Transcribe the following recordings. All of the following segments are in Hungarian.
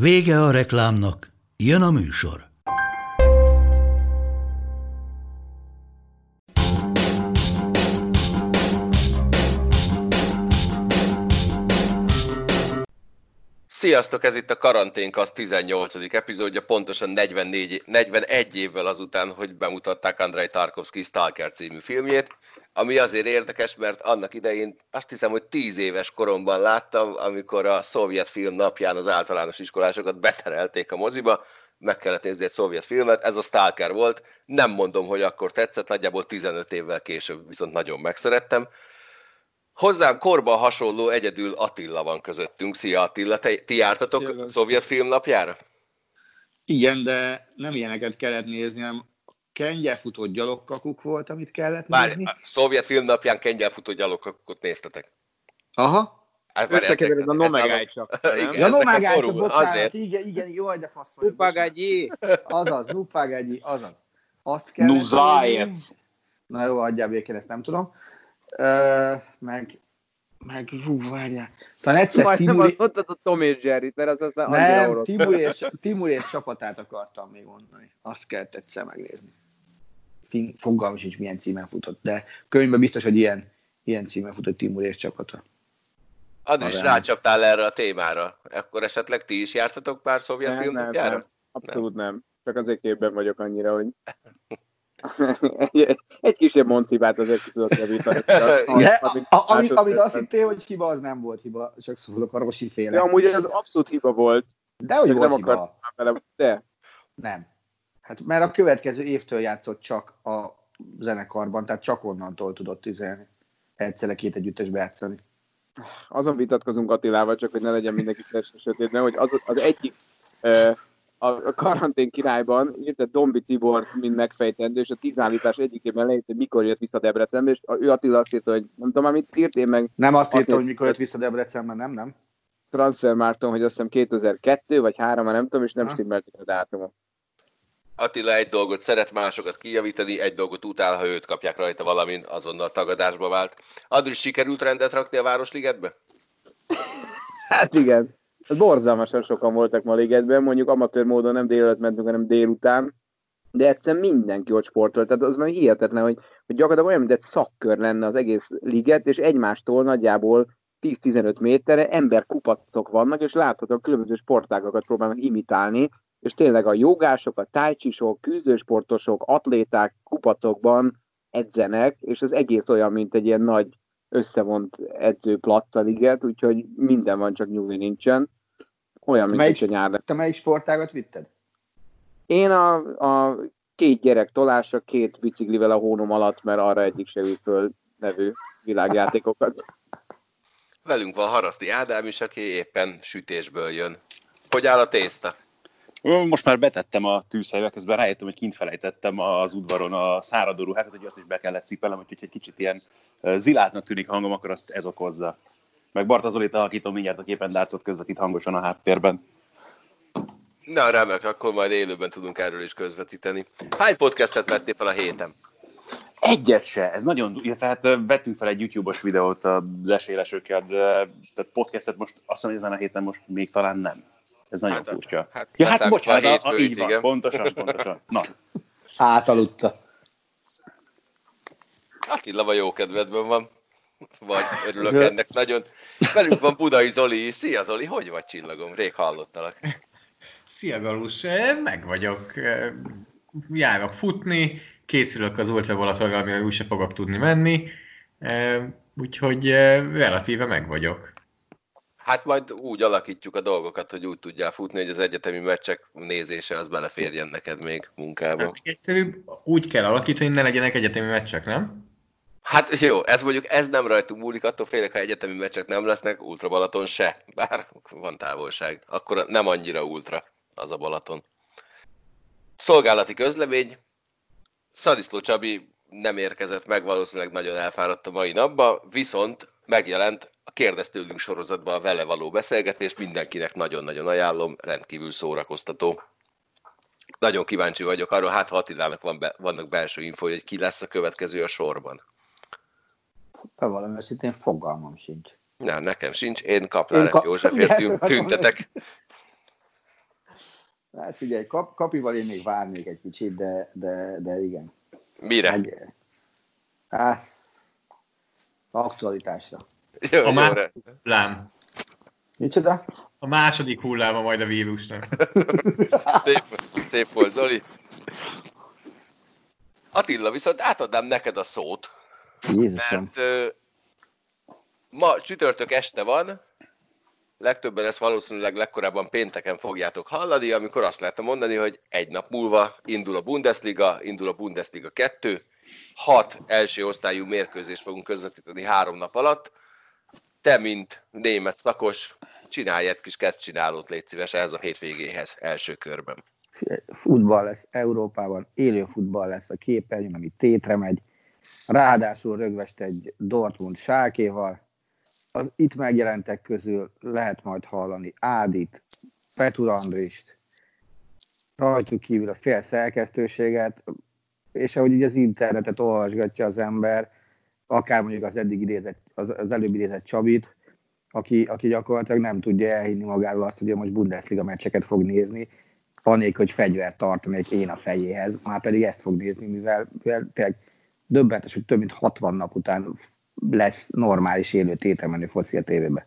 Vége a reklámnak, jön a műsor. Sziasztok, ez itt a Karanténkasz 18. epizódja, pontosan 44, 41 évvel azután, hogy bemutatták Andrei Tarkovsky Stalker című filmjét, ami azért érdekes, mert annak idején azt hiszem, hogy 10 éves koromban láttam, amikor a szovjet film napján az általános iskolásokat beterelték a moziba, meg kellett nézni egy szovjet filmet, ez a Stalker volt, nem mondom, hogy akkor tetszett, nagyjából 15 évvel később viszont nagyon megszerettem, Hozzám korban hasonló egyedül Attila van közöttünk. Szia Attila, te, ti jártatok Szia. szovjet filmnapjára? Igen, de nem ilyeneket kellett nézni, hanem kengyelfutó gyalogkakuk volt, amit kellett Bár, nézni. A szovjet filmnapján kengyelfutó gyalogkakukot néztetek. Aha. Hát, Összekevered a Nomegály csak. Igen, Ja, Nomegály csak, bocsánat, azért. igen, igen, jó, de fasz vagyok. Upagagyi! Azaz, Nupagagyi, azaz. Azt kellett Nuzajec. nézni. Na jó, adjál békén, ezt nem tudom. Ö, meg, meg, hú, várjál. Talán egyszer Majdnem Timur, azt mondtad a Tom és Jerry, mert az aztán nem. Timur és, Timur és csapatát akartam még mondani. Azt kellett egyszer megnézni. Fogalmam sincs, milyen címen futott, de könyvben biztos, hogy ilyen, ilyen címen futott Timur és csapata. Andris, rácsaptál erre a témára. Akkor esetleg ti is jártatok pár szovjet Nem, nem, nem. Abszolút nem. Csak azért képben vagyok annyira, hogy egy, egy kisebb moncibát azért ki tudok javítani. De, a, a, ami, amit azt hittél, hogy hiba, az nem volt hiba, csak szólok a De féle. amúgy ez abszolút hiba volt. De hogy volt nem hiba? akartam vele, de Nem. Hát mert a következő évtől játszott csak a zenekarban, tehát csak onnantól tudott üzelni. Egyszerre két együttesbe játszani. azon vitatkozunk Attilával, csak hogy ne legyen mindenki teljesen sötétben, hogy az, az egyik a, karantén királyban írta Dombi Tibor, mint megfejtendő, és a tíz állítás egyikében leírt, hogy mikor jött vissza Debrecenbe, és ő Attila azt írta, hogy nem tudom, amit írt, én meg Nem azt írta, hogy mikor jött vissza Debrecenben, nem, nem? Transfermárton, hogy azt hiszem 2002 vagy 3, már nem tudom, és nem stimmeltek a dátumok. Attila egy dolgot szeret másokat kijavítani, egy dolgot utál, ha őt kapják rajta valamin, azonnal tagadásba vált. Andris, sikerült rendet rakni a Városligetbe? Hát igen. Borzalmasan sokan voltak ma ligetben, mondjuk amatőr módon nem délelőtt mentünk, hanem délután, de egyszerűen mindenki ott sportolt, tehát az már hihetetlen, hogy, hogy gyakorlatilag olyan, mint egy szakkör lenne az egész liget, és egymástól nagyjából 10-15 méterre emberkupacok vannak, és láthatóan különböző sportágokat próbálnak imitálni, és tényleg a jogások, a tájcsisok, küzdősportosok, atléták kupacokban edzenek, és az egész olyan, mint egy ilyen nagy összevont edzőplatz a liget, úgyhogy minden van, csak nyugi nincsen. Olyan, mint Melyik- hogy nyár. Te melyik sportágat vitted? Én a, a két gyerek tolása, két biciklivel a hónom alatt, mert arra egyik se föl nevű világjátékokat. Velünk van Haraszti Ádám is, aki éppen sütésből jön. Hogy áll a tészta? Most már betettem a tűzhelybe, közben rájöttem, hogy kint felejtettem az udvaron a száradó ruhákat, hogy azt is be kellett cipelnem, úgyhogy egy kicsit ilyen zilátnak tűnik hangom, akkor azt ez okozza. Meg Barta Zolit alakítom mindjárt a képen dárcot közvetít hangosan a háttérben. Na, remek, akkor majd élőben tudunk erről is közvetíteni. Hány podcastet vettél fel a héten? Egyet se, ez nagyon, illetve hát ö, vettünk fel egy YouTube-os videót az esélesőkkel, de tehát podcastet most azt hiszem, hogy ezen a héten most még talán nem. Ez nagyon Hát, furcsa. hát ja, hát a bocsánat, a, a, hétfőt, így van, igen. pontosan, pontosan. Na, Átaludta. Attila vagy jó kedvedben van. Vagy örülök Zö- ennek nagyon. Velünk van Budai Zoli. Szia Zoli, hogy vagy csillagom? Rég hallottalak. Szia Galus, meg vagyok. Járok futni, készülök az Ultra Balatonra, amire úgyse fogok tudni menni, úgyhogy eh, relatíve meg vagyok. Hát majd úgy alakítjuk a dolgokat, hogy úgy tudjál futni, hogy az egyetemi meccsek nézése az beleférjen neked még munkába. Hát egyszerűbb úgy kell alakítani, hogy ne legyenek egyetemi meccsek, nem? Hát jó, ez mondjuk ez nem rajtunk múlik, attól félek, ha egyetemi meccsek nem lesznek, Ultra Balaton se, bár van távolság. Akkor nem annyira ultra az a Balaton. Szolgálati közlemény. Szadiszló Csabi nem érkezett meg, valószínűleg nagyon elfáradt a mai napba, viszont megjelent Kérdez tőlünk sorozatban a vele való beszélgetés, mindenkinek nagyon-nagyon ajánlom, rendkívül szórakoztató. Nagyon kíváncsi vagyok arról, hát ha Attilának van be, vannak belső info, hogy ki lesz a következő a sorban. Bevallom őszintén, fogalmam sincs. Nem, nekem sincs. Én Kaplár Én F. kap- Józsefért tűn- tüntetek. Hát figyelj, kap, kapival én még várnék egy kicsit, de, de, de igen. Mire? Hát, aktualitásra. Jó, A jó, már- re- Lám. Micsoda? A második hulláma majd a vírusnak. Szép, szép volt, Zoli. Attila, viszont átadnám neked a szót, Jézusom. mert ö, ma csütörtök este van, legtöbben ezt valószínűleg legkorábban pénteken fogjátok hallani, amikor azt lehetne mondani, hogy egy nap múlva indul a Bundesliga, indul a Bundesliga 2, hat első osztályú mérkőzést fogunk közvetíteni három nap alatt. Te, mint német szakos, csinálj egy kis kezdcsinálót, légy szíves, ez a hétvégéhez első körben. futball lesz Európában, élő futball lesz a képernyőn, ami tétre megy. Ráadásul rögvest egy Dortmund sákéval. Az itt megjelentek közül lehet majd hallani Ádit, Petur Andrist, rajtuk kívül a fél szerkesztőséget, és ahogy így az internetet olvasgatja az ember, akár mondjuk az eddig idézett, az, az előbb idézett Csabit, aki, aki gyakorlatilag nem tudja elhinni magáról azt, hogy most Bundesliga meccseket fog nézni, anélkül, hogy fegyvert tartanék én a fejéhez, már pedig ezt fog nézni, mivel, mivel tényleg döbbenetes, hogy több mint 60 nap után lesz normális élő tételmenő foci a tévében.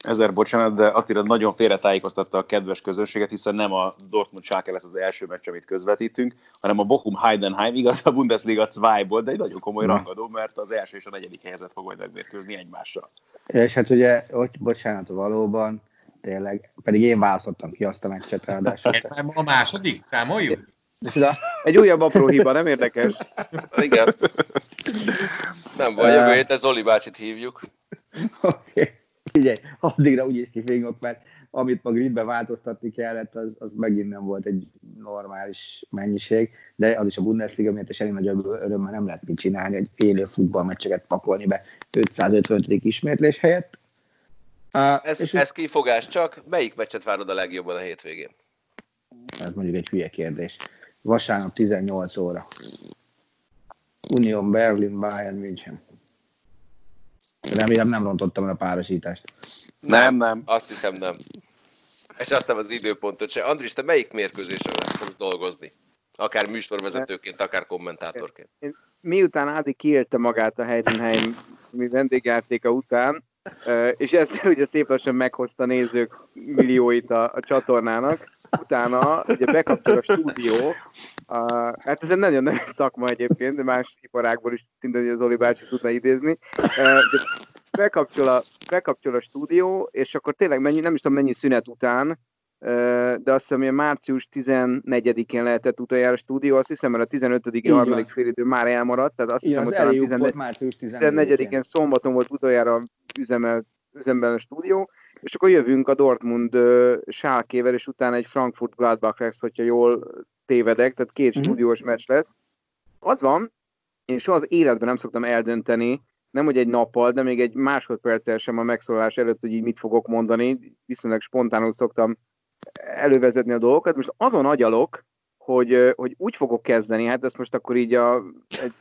Ezer bocsánat, de Attila nagyon félretájékoztatta a kedves közönséget, hiszen nem a Dortmund Schalke lesz az első meccs, amit közvetítünk, hanem a Bochum Heidenheim, igaz a Bundesliga 2-ból, de egy nagyon komoly Na. rangadó, mert az első és a negyedik helyzet fog majd megmérkőzni egymással. És hát ugye, hogy bocsánat, valóban, tényleg, pedig én választottam ki azt a meccset ráadásul. A második? Számoljuk? Micsoda? Egy újabb apró hiba, nem érdekes. Igen. Nem baj, jövő héten Zoli bácsit hívjuk. Oké. Figyelj, addigra úgy is kifingok, mert amit ma gridbe változtatni kellett, az, az megint nem volt egy normális mennyiség, de az is a Bundesliga miatt, és elég nagyobb örömmel nem lehet mit csinálni, egy élő futballmeccseket pakolni be 555. ismétlés helyett. Uh, Ez, és ez kifogás csak. Melyik meccset várod a legjobban a hétvégén? ez mondjuk egy hülye kérdés. Vasárnap 18 óra. Union Berlin, Bayern München. Remélem nem rontottam el a párosítást. Nem, nem. Azt hiszem nem. És azt nem az időpontot se. Andris, te melyik mérkőzésre fogsz dolgozni? Akár műsorvezetőként, akár kommentátorként. Miután Ádi kiélte magát a Heidenheim mi vendégjátéka után, és ezzel ugye szép lassan meghozta nézők millióit a, a csatornának, utána ugye bekapcsol a stúdió, a, hát ez egy nagyon nagyon szakma egyébként, de más iparágból is szinte az Oli bácsi tudna idézni, de bekapcsol a, bekapcsol a stúdió, és akkor tényleg mennyi, nem is tudom mennyi szünet után, de azt hiszem, hogy március 14-én lehetett utoljára a stúdió, azt hiszem, mert a 15. van. harmadik félidő már elmaradt, tehát azt Igen, hiszem, hogy talán elég 14 volt március 14-én. 14-én szombaton volt utoljára üzemel, üzemben a stúdió, és akkor jövünk a Dortmund uh, Schalkével, és utána egy Frankfurt Gladbach lesz, hogyha jól tévedek, tehát két Mhm. stúdiós meccs lesz. Az van, én soha az életben nem szoktam eldönteni, nem hogy egy nappal, de még egy másodperccel sem a megszólalás előtt, hogy így mit fogok mondani, viszonylag spontánul szoktam elővezetni a dolgokat. Most azon agyalok, hogy, hogy úgy fogok kezdeni, hát ezt most akkor így a, egy,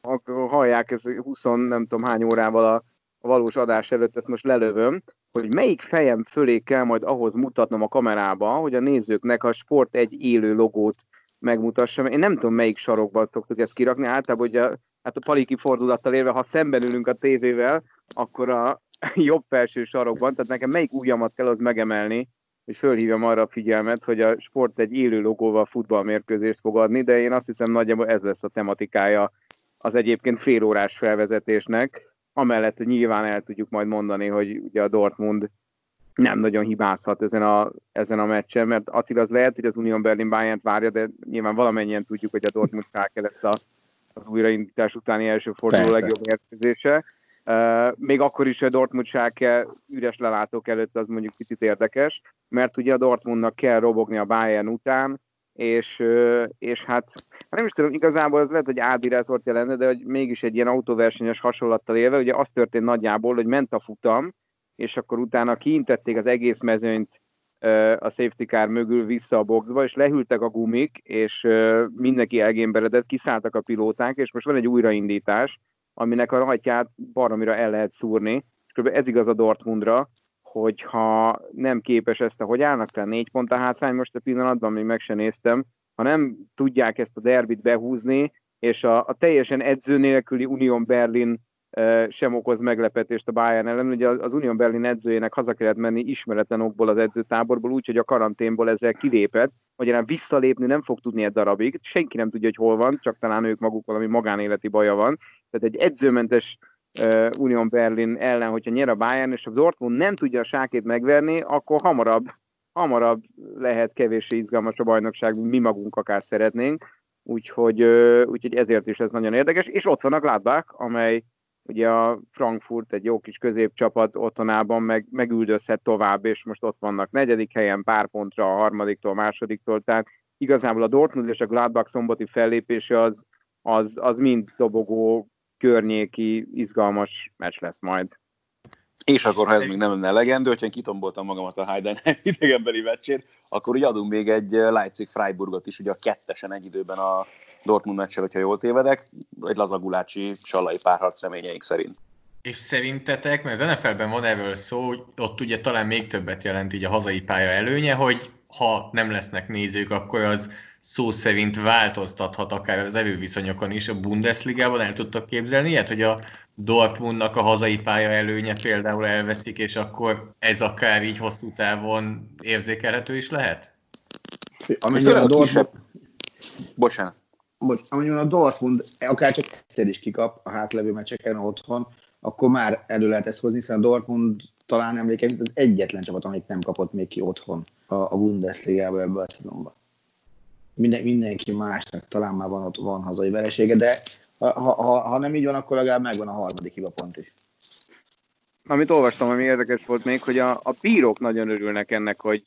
akkor hallják, ez 20 nem tudom hány órával a, a valós adás előtt, ezt most lelövöm, hogy melyik fejem fölé kell majd ahhoz mutatnom a kamerába, hogy a nézőknek a Sport egy élő logót megmutassam. Én nem tudom, melyik sarokban szoktuk ezt kirakni, általában ugye hát a paliki fordulattal élve, ha szemben ülünk a tévével, akkor a jobb felső sarokban, tehát nekem melyik ujjamat kell az megemelni, és fölhívjam arra a figyelmet, hogy a sport egy élő logóval futballmérkőzést fog adni, de én azt hiszem nagyjából ez lesz a tematikája az egyébként félórás felvezetésnek, amellett hogy nyilván el tudjuk majd mondani, hogy ugye a Dortmund nem nagyon hibázhat ezen a, ezen a meccsen, mert Attila az lehet, hogy az Union Berlin bayern várja, de nyilván valamennyien tudjuk, hogy a Dortmund Schalke lesz a, az újraindítás utáni első forduló legjobb mérkőzése. Még akkor is a Dortmund Schalke üres lelátók előtt az mondjuk kicsit érdekes, mert ugye a Dortmundnak kell robogni a Bayern után, és, és hát hát nem is tudom, igazából ez lehet, hogy Ádi Resortja lenne, de hogy mégis egy ilyen autóversenyes hasonlattal élve, ugye az történt nagyjából, hogy ment a futam, és akkor utána kiintették az egész mezőnyt a safety car mögül vissza a boxba, és lehűltek a gumik, és mindenki elgémberedett, kiszálltak a pilóták, és most van egy újraindítás, aminek a rajtját baromira el lehet szúrni. És kb. ez igaz a Dortmundra, hogyha nem képes ezt hogy állnak tehát négy pont a hátrány most a pillanatban, még meg sem néztem, ha nem tudják ezt a derbit behúzni, és a, a teljesen edző nélküli Union Berlin sem okoz meglepetést a Bayern ellen. Ugye az Union Berlin edzőjének haza kellett menni ismeretlen okból az edzőtáborból, úgyhogy a karanténból ezzel kilépett, magyarán visszalépni nem fog tudni egy darabig, senki nem tudja, hogy hol van, csak talán ők maguk valami magánéleti baja van. Tehát egy edzőmentes uh, Union Berlin ellen, hogyha nyer a Bayern, és a Dortmund nem tudja a sákét megverni, akkor hamarabb, hamarabb lehet kevéssé izgalmas a bajnokság, mi magunk akár szeretnénk. Úgyhogy, uh, úgyhogy ezért is ez nagyon érdekes. És ott van a amely ugye a Frankfurt egy jó kis középcsapat otthonában meg, megüldözhet tovább, és most ott vannak negyedik helyen, pár pontra a harmadiktól, másodiktól, tehát igazából a Dortmund és a Gladbach szombati fellépése az, az, az mind dobogó környéki izgalmas meccs lesz majd. És akkor, ha ez még nem lenne elegendő, hogyha én kitomboltam magamat a Heidenheim idegenbeli meccsét, akkor ugye adunk még egy Leipzig-Freiburgot is, ugye a kettesen egy időben a Dortmund meccsel, hogyha jól tévedek, egy lazagulácsi sallai párharc reményeink szerint. És szerintetek, mert az NFL-ben van erről szó, hogy ott ugye talán még többet jelent így a hazai pálya előnye, hogy ha nem lesznek nézők, akkor az szó szerint változtathat akár az erőviszonyokon is. A Bundesligában el tudtak képzelni ilyet, hogy a Dortmundnak a hazai pálya előnye például elveszik, és akkor ez akár így hosszú távon érzékelhető is lehet? Amennyiben a a Dortmund, kisebb... Bocsánat. Bocs, amennyiben a Dortmund akár csak egyszer is kikap a hátlevő meccseken otthon, akkor már elő lehet ezt hozni, hiszen a Dortmund talán emlékeim, az egyetlen csapat, amelyik nem kapott még ki otthon a, a Bundesligába ebben a szezonban. Minden, mindenki másnak talán már van ott van hazai veresége, de ha, ha, ha nem így van, akkor legalább megvan a harmadik hibapont is. Amit olvastam, ami érdekes volt még, hogy a, a bírók nagyon örülnek ennek, hogy,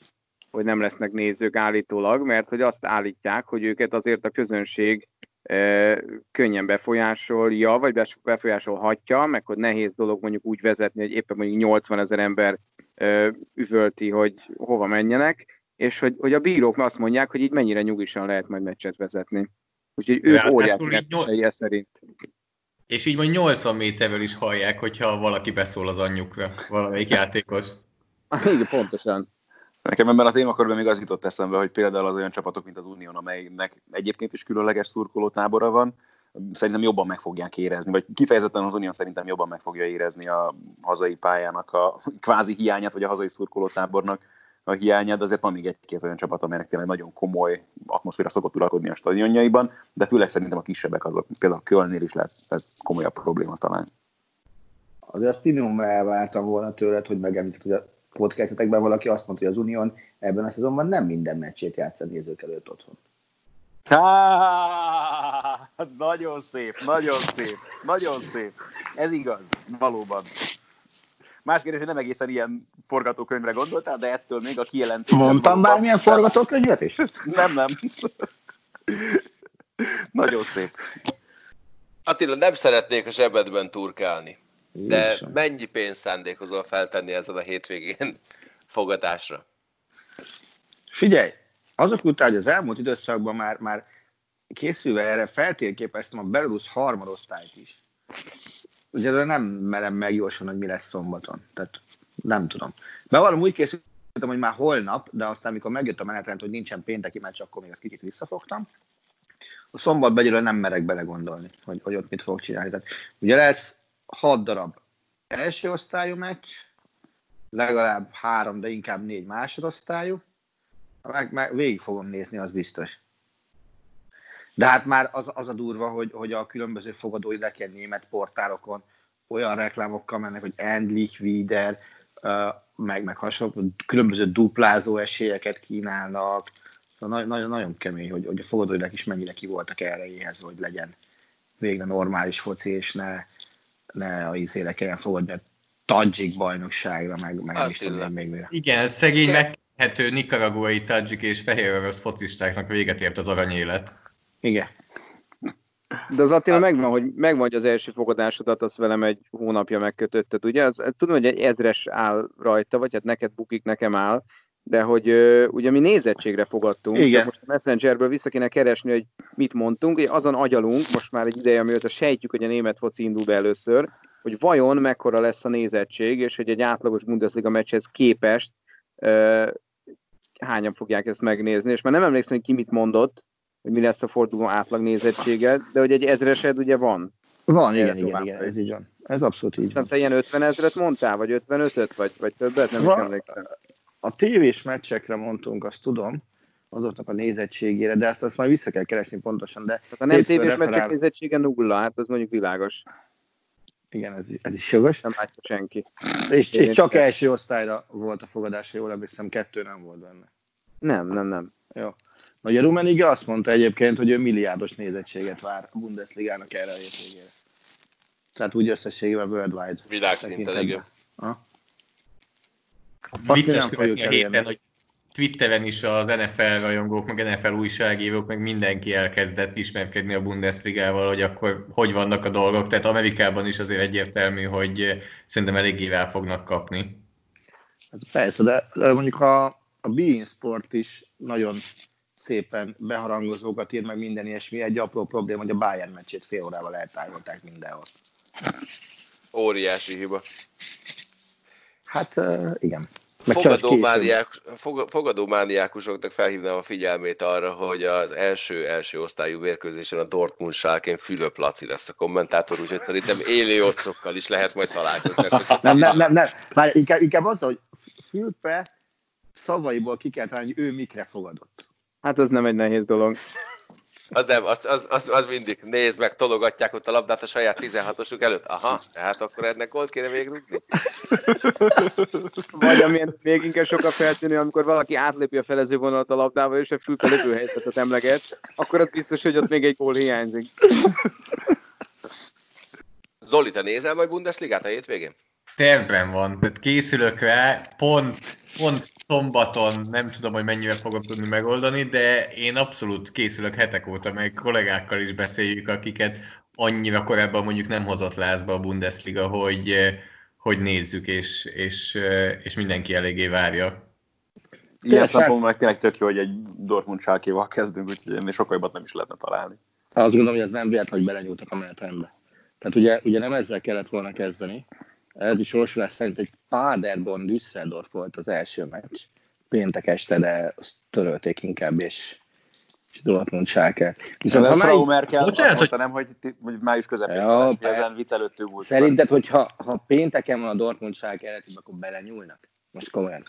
hogy nem lesznek nézők állítólag, mert hogy azt állítják, hogy őket azért a közönség e, könnyen befolyásolja, vagy befolyásolhatja, meg hogy nehéz dolog mondjuk úgy vezetni, hogy éppen mondjuk 80 ezer ember e, üvölti, hogy hova menjenek, és hogy, hogy a bírók azt mondják, hogy így mennyire nyugisan lehet majd meccset vezetni. Úgyhogy ők Ráadásul óriási ez szerint. És így majd 80 méterről is hallják, hogyha valaki beszól az anyjukra, valamelyik játékos. Igen, pontosan. Nekem ebben a témakörben még az jutott eszembe, hogy például az olyan csapatok, mint az Unión, amelynek egyébként is különleges szurkoló tábora van, szerintem jobban meg fogják érezni, vagy kifejezetten az Unión szerintem jobban meg fogja érezni a hazai pályának a kvázi hiányát, vagy a hazai szurkolótábornak a hiányát, azért van még egy-két olyan csapat, amelynek tényleg nagyon komoly atmoszféra szokott uralkodni a stadionjaiban, de főleg szerintem a kisebbek azok, például a Kölnél is lesz ez komolyabb probléma talán. Azért azt minimum elvártam volna tőled, hogy megemlíted, hogy a podcastetekben valaki azt mondta, hogy az Unión ebben a szezonban nem minden meccsét játsz a nézők előtt otthon. Há, nagyon szép, nagyon szép, nagyon szép. Ez igaz, valóban. Más kérdés, hogy nem egészen ilyen forgatókönyvre gondoltál, de ettől még a kijelentés... Mondtam bármilyen forgatókönyvet is? Nem, nem. nagyon szép. Attila, nem szeretnék a zsebedben turkálni, de Jézusom. mennyi pénzt szándékozol feltenni ezen a hétvégén fogatásra? Figyelj, azok után, hogy az elmúlt időszakban már, már készülve erre feltérképeztem a Belarus harmadosztályt is. Ugye de nem merem megjósolni, hogy mi lesz szombaton. Tehát nem tudom. Bevallom, úgy készültem, hogy már holnap, de aztán, amikor megjött a menetrend, hogy nincsen pénteki meccs, akkor még ezt kicsit visszafogtam. A szombat egyelőre nem merek belegondolni, hogy, hogy ott mit fogok csinálni. Tehát, ugye lesz hat darab első osztályú meccs, legalább három, de inkább négy másodosztályú, meg, meg végig fogom nézni, az biztos. De hát már az, az a durva, hogy, hogy a különböző fogadói leken német portálokon olyan reklámokkal mennek, hogy Endlich Wider, uh, meg, meg hasonló, különböző duplázó esélyeket kínálnak. Szóval nagyon, nagyon kemény, hogy, hogy a fogadói lek is mennyire ki voltak erre éhez, hogy legyen végre normális foci, és ne, ne a izére kelljen fogadni a Tadzsik bajnokságra, meg, meg nem is tudom még mire. Igen, szegény meghető nikaraguai tadzsik és fehér orosz focistáknak véget ért az aranyélet. Igen. De az Attila megvan, hogy megvan, hogy az első fogadásodat azt velem egy hónapja megkötötted, ugye? Az, az, tudom, hogy egy ezres áll rajta, vagy hát neked bukik, nekem áll, de hogy ugye mi nézettségre fogadtunk, Igen. most a Messengerből vissza kéne keresni, hogy mit mondtunk, ugye azon agyalunk, most már egy ideje, amióta sejtjük, hogy a német foci indul be először, hogy vajon mekkora lesz a nézettség, és hogy egy átlagos Bundesliga meccshez képest ö, hányan fogják ezt megnézni, és már nem emlékszem, hogy ki mit mondott, hogy mi lesz a forduló átlag nézettsége, de hogy egy ezresed ugye van. Van, igen, igen, igen, ez így van. Ez abszolút így Nem van. te ilyen 50 ezret mondtál, vagy 55-öt, vagy, vagy többet, nem is Van. emlékszem. A tévés meccsekre mondtunk, azt tudom, azoknak a nézettségére, de ezt, azt majd vissza kell keresni pontosan, de Tehát a nem tévés referál- meccsek nézettsége nulla, hát az mondjuk világos. Igen, ez, ez is jogos. Nem látja senki. És, és csak sem. első osztályra volt a fogadása, jól emlékszem, kettő nem volt benne. Nem, nem, nem. Jó. Nagy a Rummenigge azt mondta egyébként, hogy ő milliárdos nézettséget vár a Bundesligának erre a hétvégére. Tehát úgy összességében worldwide. Világszinten, igen. Ha? Vicces követni a héten, hogy Twitteren is az NFL rajongók, meg NFL újságírók, meg mindenki elkezdett ismerkedni a Bundesligával, hogy akkor hogy vannak a dolgok. Tehát Amerikában is azért egyértelmű, hogy szerintem eléggé el fognak kapni. Ez persze, de, mondjuk a, a Bein Sport is nagyon szépen beharangozókat ír, meg minden ilyesmi. Egy apró probléma, hogy a Bayern meccsét fél órával eltávolták mindenhol. Óriási hiba. Hát igen. Fogadómániák, fog- fogadómániákusoknak felhívnám a figyelmét arra, hogy az első első osztályú mérkőzésen a Dortmund sálkén Fülöp Laci lesz a kommentátor, úgyhogy szerintem élő otcokkal is lehet majd találkozni. Nem, nem, nem, nem. Már inkább, inkább az, hogy Fülpe szavaiból ki kell találni, hogy ő mikre fogadott. Hát az nem egy nehéz dolog. Az nem, az, az, az, az mindig. Nézd meg, tologatják ott a labdát a saját 16-osuk előtt. Aha, hát akkor ennek gólt kéne még rúgni. Vagy amilyen még inkább sokkal feltűnő, amikor valaki átlépi a felező vonalat a labdával, és a fülpe lövő helyzetet emleget, akkor az biztos, hogy ott még egy gól hiányzik. Zoli, te nézel majd Bundesligát a hétvégén? Tervben van, tehát készülök rá, pont, pont szombaton nem tudom, hogy mennyire fogom tudni megoldani, de én abszolút készülök hetek óta, meg kollégákkal is beszéljük, akiket annyira korábban mondjuk nem hozott lázba a Bundesliga, hogy, eh, hogy nézzük, és, és, eh, és mindenki eléggé várja. Ilyen Tényleg, szempontból meg tényleg tök jó, hogy egy Dortmund sálkéval kezdünk, úgyhogy ennél sokkal jobbat nem is lehetne találni. Azt gondolom, hogy ez nem véletlen, hogy belenyúltak a menetrendbe. Tehát ugye, ugye nem ezzel kellett volna kezdeni. Ez is sorsolás szerint egy Paderborn Düsseldorf volt az első meccs. Péntek este, de azt törölték inkább, és, és Dortmund Schalke. Viszont ha Frau Merkel azt Bocsánat, mondta, nem, hogy, hogy május közepén, ja, persze. ezen viccelődtünk volt. szerinted, hogyha ha pénteken van a Dortmund Schalke eredetiben, akkor belenyúlnak? Most komolyan.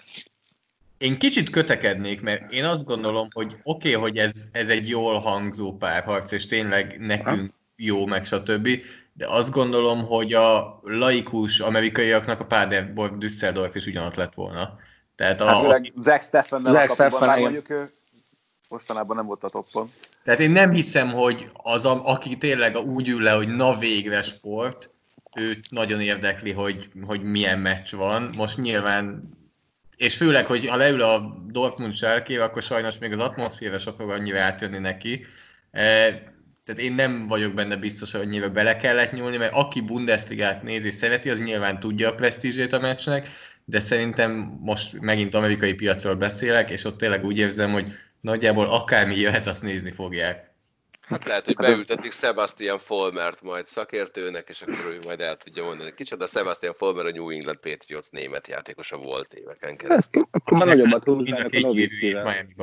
Én kicsit kötekednék, mert én azt gondolom, hogy oké, okay, hogy ez, ez egy jól hangzó párharc, és tényleg nekünk jó, meg stb. De azt gondolom, hogy a laikus amerikaiaknak a Paderborn Düsseldorf is ugyanott lett volna. Tehát, a, Hát főleg Zach Steffen-nel Zach a kapuban, mondjuk ő mostanában nem volt a toppon. tehát én nem hiszem, hogy az, a, aki tényleg úgy ül le, hogy na végre sport, őt nagyon érdekli, hogy, hogy milyen meccs van. Most nyilván, és főleg, hogy ha leül a Dortmund sárkével, akkor sajnos még az atmoszféra sem fog annyira átjönni neki. Tehát én nem vagyok benne biztos, hogy annyira bele kellett nyúlni, mert aki Bundesligát nézi és szereti, az nyilván tudja a presztízsét a meccsnek, de szerintem most megint amerikai piacról beszélek, és ott tényleg úgy érzem, hogy nagyjából akármi jöhet, azt nézni fogják. Hát lehet, hogy Hát beültetik Sebastian Folmert majd szakértőnek, és akkor ő majd el tudja mondani. Kicsoda Sebastian Folmer a New England Patriots német játékosa volt éveken keresztül. Akkor már nagyobbat a húznának a Novickivel.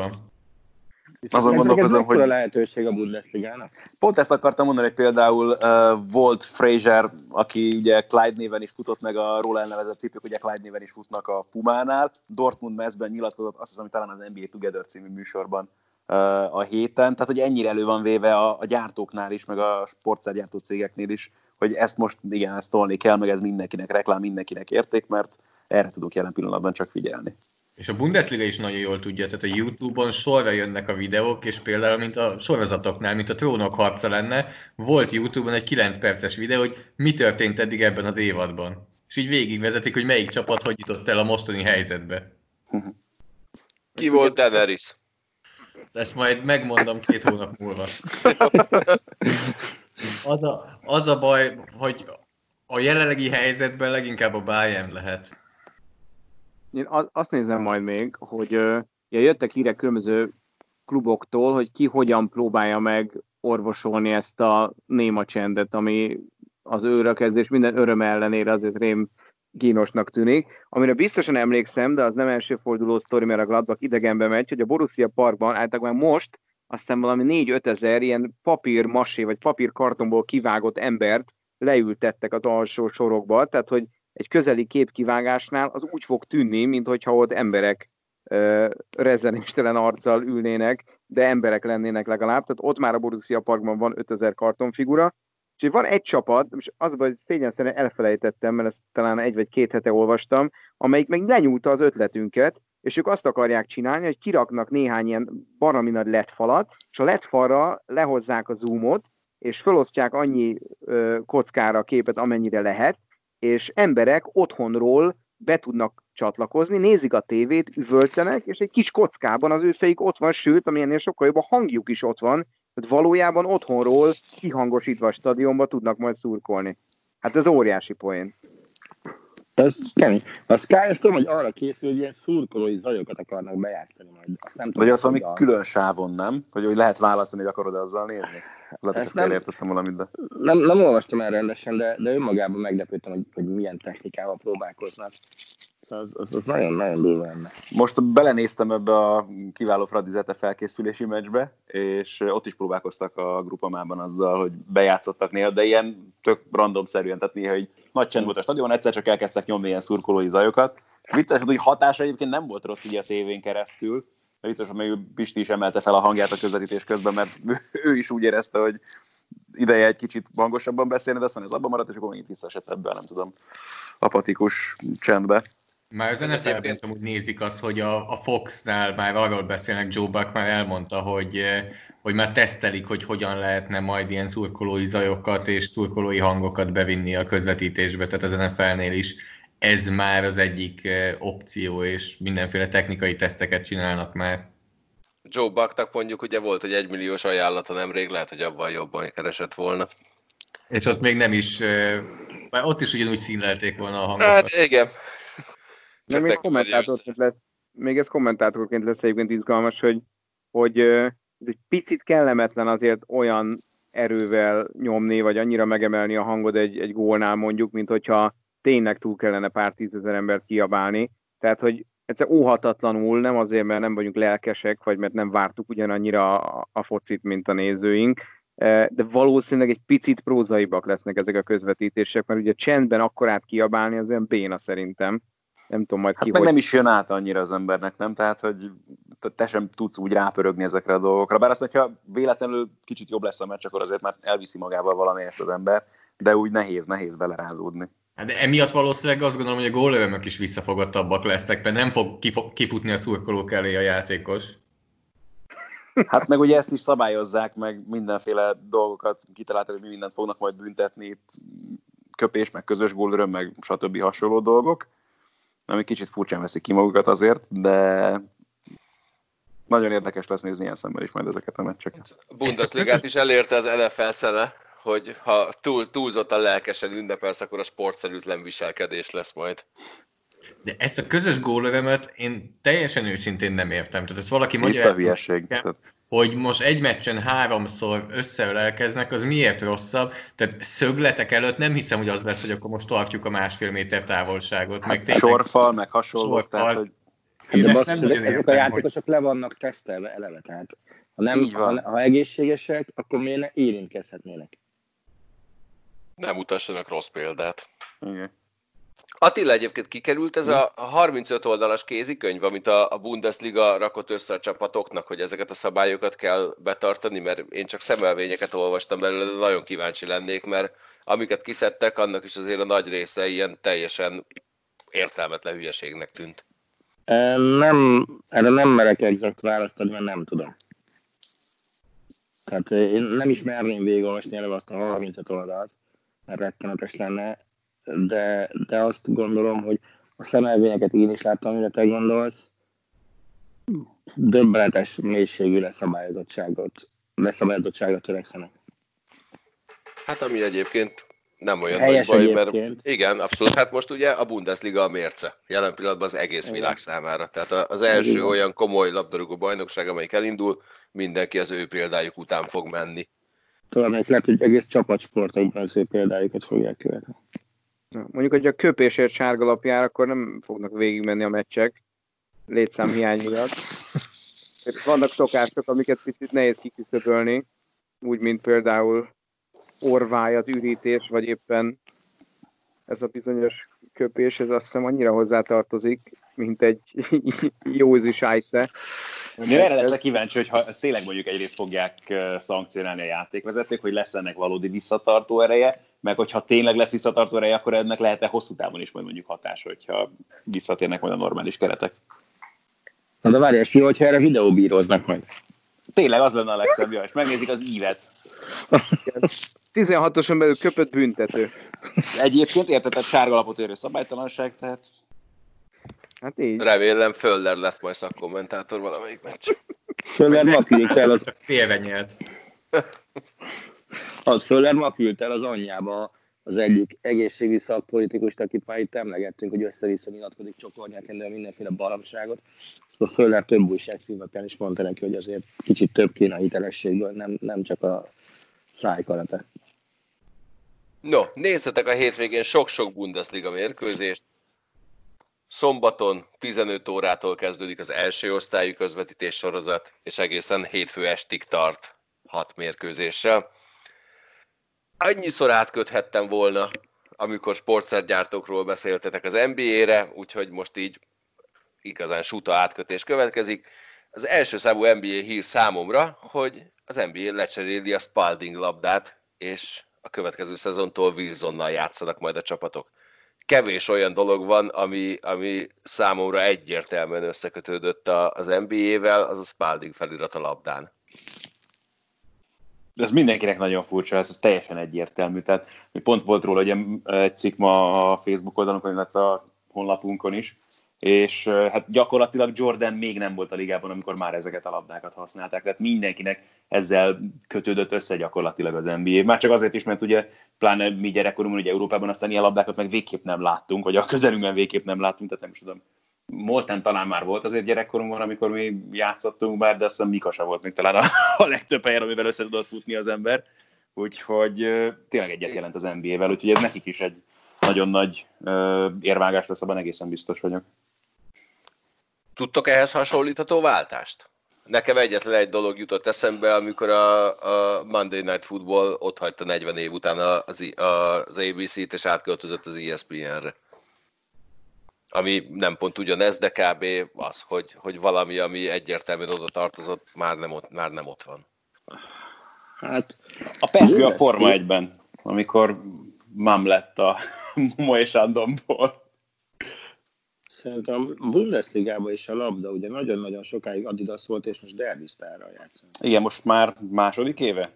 Azon Ez gondolkozom, hogy lehetőség a Bundesligának? Pont ezt akartam mondani, hogy például uh, volt Fraser, aki ugye Clyde néven is futott, meg a róla elnevezett cipők, ugye Clyde néven is futnak a Pumánál. Dortmund mezben nyilatkozott, azt hiszem, hogy talán az NBA Together című műsorban uh, a héten. Tehát, hogy ennyire elő van véve a, a gyártóknál is, meg a sportszergyártó cégeknél is, hogy ezt most igen, ezt tolni kell, meg ez mindenkinek reklám, mindenkinek érték, mert erre tudok jelen pillanatban csak figyelni. És a Bundesliga is nagyon jól tudja, tehát a Youtube-on sorra jönnek a videók, és például, mint a sorozatoknál, mint a trónok harca lenne, volt Youtube-on egy 9 perces videó, hogy mi történt eddig ebben a évadban. És így végigvezetik, hogy melyik csapat hogy jutott el a mostani helyzetbe. Ki volt Daenerys? Ezt majd megmondom két hónap múlva. Az a, az a baj, hogy a jelenlegi helyzetben leginkább a Bayern lehet. Én azt nézem majd még, hogy ja, jöttek hírek különböző kluboktól, hogy ki hogyan próbálja meg orvosolni ezt a néma csendet, ami az őrökezés minden öröm ellenére azért rém kínosnak tűnik. Amire biztosan emlékszem, de az nem első forduló sztori, mert a Gladbach idegenbe megy, hogy a Borussia Parkban általában most azt hiszem valami 4-5 ezer ilyen papír masé vagy papírkartonból kivágott embert leültettek az alsó sorokba, tehát hogy egy közeli képkivágásnál az úgy fog tűnni, mintha ott emberek uh, rezzenéstelen arccal ülnének, de emberek lennének legalább. Tehát ott már a Borussia Parkban van 5000 kartonfigura, és van egy csapat, és az hogy szégyen szerint elfelejtettem, mert ezt talán egy vagy két hete olvastam, amelyik meg lenyúlta az ötletünket, és ők azt akarják csinálni, hogy kiraknak néhány ilyen baromi nagy LED falat, és a LED falra lehozzák a zoomot, és felosztják annyi ö, kockára a képet, amennyire lehet, és emberek otthonról be tudnak csatlakozni, nézik a tévét, üvöltenek, és egy kis kockában az ő fejük ott van, sőt, amilyennél sokkal jobb a hangjuk is ott van, tehát valójában otthonról kihangosítva a stadionba tudnak majd szurkolni. Hát ez óriási poén. Ez kemény. A Sky azt tudom, hogy arra készül, hogy ilyen szurkolói zajokat akarnak bejátszani majd. Azt nem tudom, Vagy az, ami a... külön sávon, nem? Hogy, hogy lehet választani, hogy akarod azzal nézni? Lehet, hogy nem, értettem valamit, de... Nem, nem olvastam el rendesen, de, de önmagában meglepődtem, hogy, hogy milyen technikával próbálkoznak. Az, az, az nagyon, nagyon durva lenne. Most belenéztem ebbe a kiváló Fradizete felkészülési meccsbe, és ott is próbálkoztak a grupamában azzal, hogy bejátszottak néha, de ilyen tök randomszerűen, tehát néha hogy nagy csend volt a stadion, egyszer csak elkezdtek nyomni ilyen szurkolói zajokat. Vicces, hogy hatása egyébként nem volt rossz így a tévén keresztül, de biztos, hogy még Pisti is emelte fel a hangját a közvetítés közben, mert ő is úgy érezte, hogy ideje egy kicsit hangosabban beszélni, de aztán ez abban maradt, és akkor megint visszaesett ebben, nem tudom, apatikus csendbe. Már az NFL-ben amúgy nézik azt, hogy a, a Fox-nál már arról beszélnek, Joe Buck már elmondta, hogy, eh, hogy már tesztelik, hogy hogyan lehetne majd ilyen szurkolói zajokat és szurkolói hangokat bevinni a közvetítésbe, tehát az NFL-nél is ez már az egyik eh, opció, és mindenféle technikai teszteket csinálnak már. Joe Bucknak mondjuk ugye volt egy egymilliós ajánlata nemrég, lehet, hogy abban jobban keresett volna. És ott még nem is, eh, már ott is ugyanúgy színlelték volna a hangokat. Hát igen, meg még kommentátorként lesz, még ez kommentátorként lesz egyébként izgalmas, hogy, hogy ez egy picit kellemetlen azért olyan erővel nyomni, vagy annyira megemelni a hangod egy, egy gólnál mondjuk, mint hogyha tényleg túl kellene pár tízezer embert kiabálni. Tehát, hogy egyszer óhatatlanul, nem azért, mert nem vagyunk lelkesek, vagy mert nem vártuk ugyanannyira a, a focit, mint a nézőink, de valószínűleg egy picit prózaibak lesznek ezek a közvetítések, mert ugye csendben akkorát kiabálni az olyan béna szerintem nem tudom majd hát ki, meg hogy... nem is jön át annyira az embernek, nem? Tehát, hogy te sem tudsz úgy rápörögni ezekre a dolgokra. Bár azt, hogyha véletlenül kicsit jobb lesz a meccs, akkor azért már elviszi magával valami ezt az ember, de úgy nehéz, nehéz belerázódni. Hát de emiatt valószínűleg azt gondolom, hogy a gólövőmök is visszafogottabbak lesznek, mert nem fog kifutni a szurkolók elé a játékos. Hát meg ugye ezt is szabályozzák, meg mindenféle dolgokat kitaláltak, hogy mi mindent fognak majd büntetni, itt köpés, meg közös gólöröm, meg stb. hasonló dolgok ami kicsit furcsán veszik ki magukat azért, de nagyon érdekes lesz nézni ilyen szemmel is majd ezeket a meccseket. A Bundesligát is elérte az NFL szene, hogy ha túl, túlzottan lelkesen ünnepelsz, akkor a sportszerűtlen viselkedés lesz majd. De ezt a közös gólövemet én teljesen őszintén nem értem. Tehát ez valaki magyar... hülyeség. Tehát hogy most egy meccsen háromszor összeölelkeznek, az miért rosszabb? Tehát szögletek előtt nem hiszem, hogy az lesz, hogy akkor most tartjuk a másfél méter távolságot. Hát meg tényleg... Sorfal, meg hasonló. Sorfal. Tehát, hogy... Én de ezt nem nagyon értem, ezek a játékosok hogy... le vannak tesztelve eleve, tehát ha, nem, ha, ha egészségesek, akkor miért ne érintkezhetnének? Nem utassanak rossz példát. Igen. Attila egyébként kikerült ez a 35 oldalas kézikönyv, amit a Bundesliga rakott össze a csapatoknak, hogy ezeket a szabályokat kell betartani, mert én csak szemelvényeket olvastam belőle, de nagyon kíváncsi lennék, mert amiket kiszedtek, annak is azért a nagy része ilyen teljesen értelmetlen hülyeségnek tűnt. Nem, erre nem merek exakt választ adni, mert nem tudom. Tehát én nem is merném végigolvasni előbb azt a 35 oldalt, mert rettenetes lenne, de, de azt gondolom, hogy a szemelvényeket én is láttam, amire te gondolsz, döbbenetes mélységű leszabályozottságot, leszabályozottságot törekszenek. Hát ami egyébként nem olyan Helyes nagy baj, mert egyébként. igen, abszolút. Hát most ugye a Bundesliga a mérce. Jelen pillanatban az egész világ számára. Tehát az első Igen. olyan komoly labdarúgó bajnokság, amelyik elindul, mindenki az ő példájuk után fog menni. Talán lehet, hogy egész csapatsportokban az ő példájukat fogják követni. Mondjuk, hogy a köpésért sárgalapjár, akkor nem fognak végigmenni a meccsek létszám hiány miatt. Vannak szokások, amiket picit nehéz kiküszöbölni, úgy, mint például orvájat, ürítés, vagy éppen ez a bizonyos köpés, ez azt hiszem annyira hozzátartozik, mint egy józű sájsze. Én erre leszek kíváncsi, hogy ha ezt tényleg mondjuk egyrészt fogják szankcionálni a játékvezetők, hogy lesz ennek valódi visszatartó ereje, meg hogyha tényleg lesz visszatartó ereje, akkor ennek lehet-e hosszú távon is majd mondjuk hatás, hogyha visszatérnek majd a normális keretek. Na de várjál, fi, hogyha erre videóbíroznak majd. Tényleg az lenne a legszebb, és megnézik az ívet. 16-oson belül köpött büntető. Egyébként értetett sárgalapot érő szabálytalanság, tehát Hát így. Remélem Föller lesz majd szakkommentátor valamelyik meccs. Föller ma el az, Félve nyelt. az, Föller ma küldte el az anyjába az egyik egészségügyi szakpolitikust, akit már itt emlegettünk, hogy össze-vissza nyilatkozik, csokornyák elő mindenféle baromságot. Szóval Föller több újságcímeken is mondta neki, hogy azért kicsit több kéne a hitelességből, nem, nem csak a szájkarate. No, nézzetek a hétvégén sok-sok Bundesliga mérkőzést. Szombaton 15 órától kezdődik az első osztályú közvetítés sorozat, és egészen hétfő estig tart hat mérkőzéssel. Annyiszor átköthettem volna, amikor sportszergyártókról beszéltetek az NBA-re, úgyhogy most így igazán suta átkötés következik. Az első számú NBA hír számomra, hogy az NBA lecseréli a Spalding labdát, és a következő szezontól Wilsonnal játszanak majd a csapatok. Kevés olyan dolog van, ami, ami számomra egyértelműen összekötődött a- az NBA-vel, az a Spalding felirat a labdán. Ez mindenkinek nagyon furcsa, ez, ez teljesen egyértelmű. Tehát mi pont volt róla ugye, egy cikk ma a Facebook oldalunkon, illetve a honlapunkon is, és hát gyakorlatilag Jordan még nem volt a ligában, amikor már ezeket a labdákat használták. Tehát mindenkinek ezzel kötődött össze gyakorlatilag az NBA. Már csak azért is, mert ugye pláne mi gyerekkorunkban ugye Európában aztán ilyen labdákat meg végképp nem láttunk, vagy a közelünkben végképp nem láttunk, tehát nem is tudom. Molten talán már volt azért gyerekkorunkban, amikor mi játszottunk már, de azt hiszem Mikasa volt még talán a, a legtöbb helyen, amivel össze tudott futni az ember. Úgyhogy tényleg egyet jelent az NBA-vel, úgyhogy ez nekik is egy nagyon nagy érvágás lesz, abban egészen biztos vagyok. Tudtok ehhez hasonlítható váltást? Nekem egyetlen egy dolog jutott eszembe, amikor a, a Monday Night Football ott hagyta 40 év után az, az ABC-t, és átköltözött az ESPN-re. Ami nem pont ugyanez, de kb. az, hogy, hogy valami, ami egyértelműen oda tartozott, már nem ott, már nem ott van. Hát A Pesgő a Forma jó. 1-ben, amikor Mam lett a Moe Sandomból. szerintem a Bundesligában is a labda ugye nagyon-nagyon sokáig Adidas volt, és most Derby játszik. Igen, most már második éve?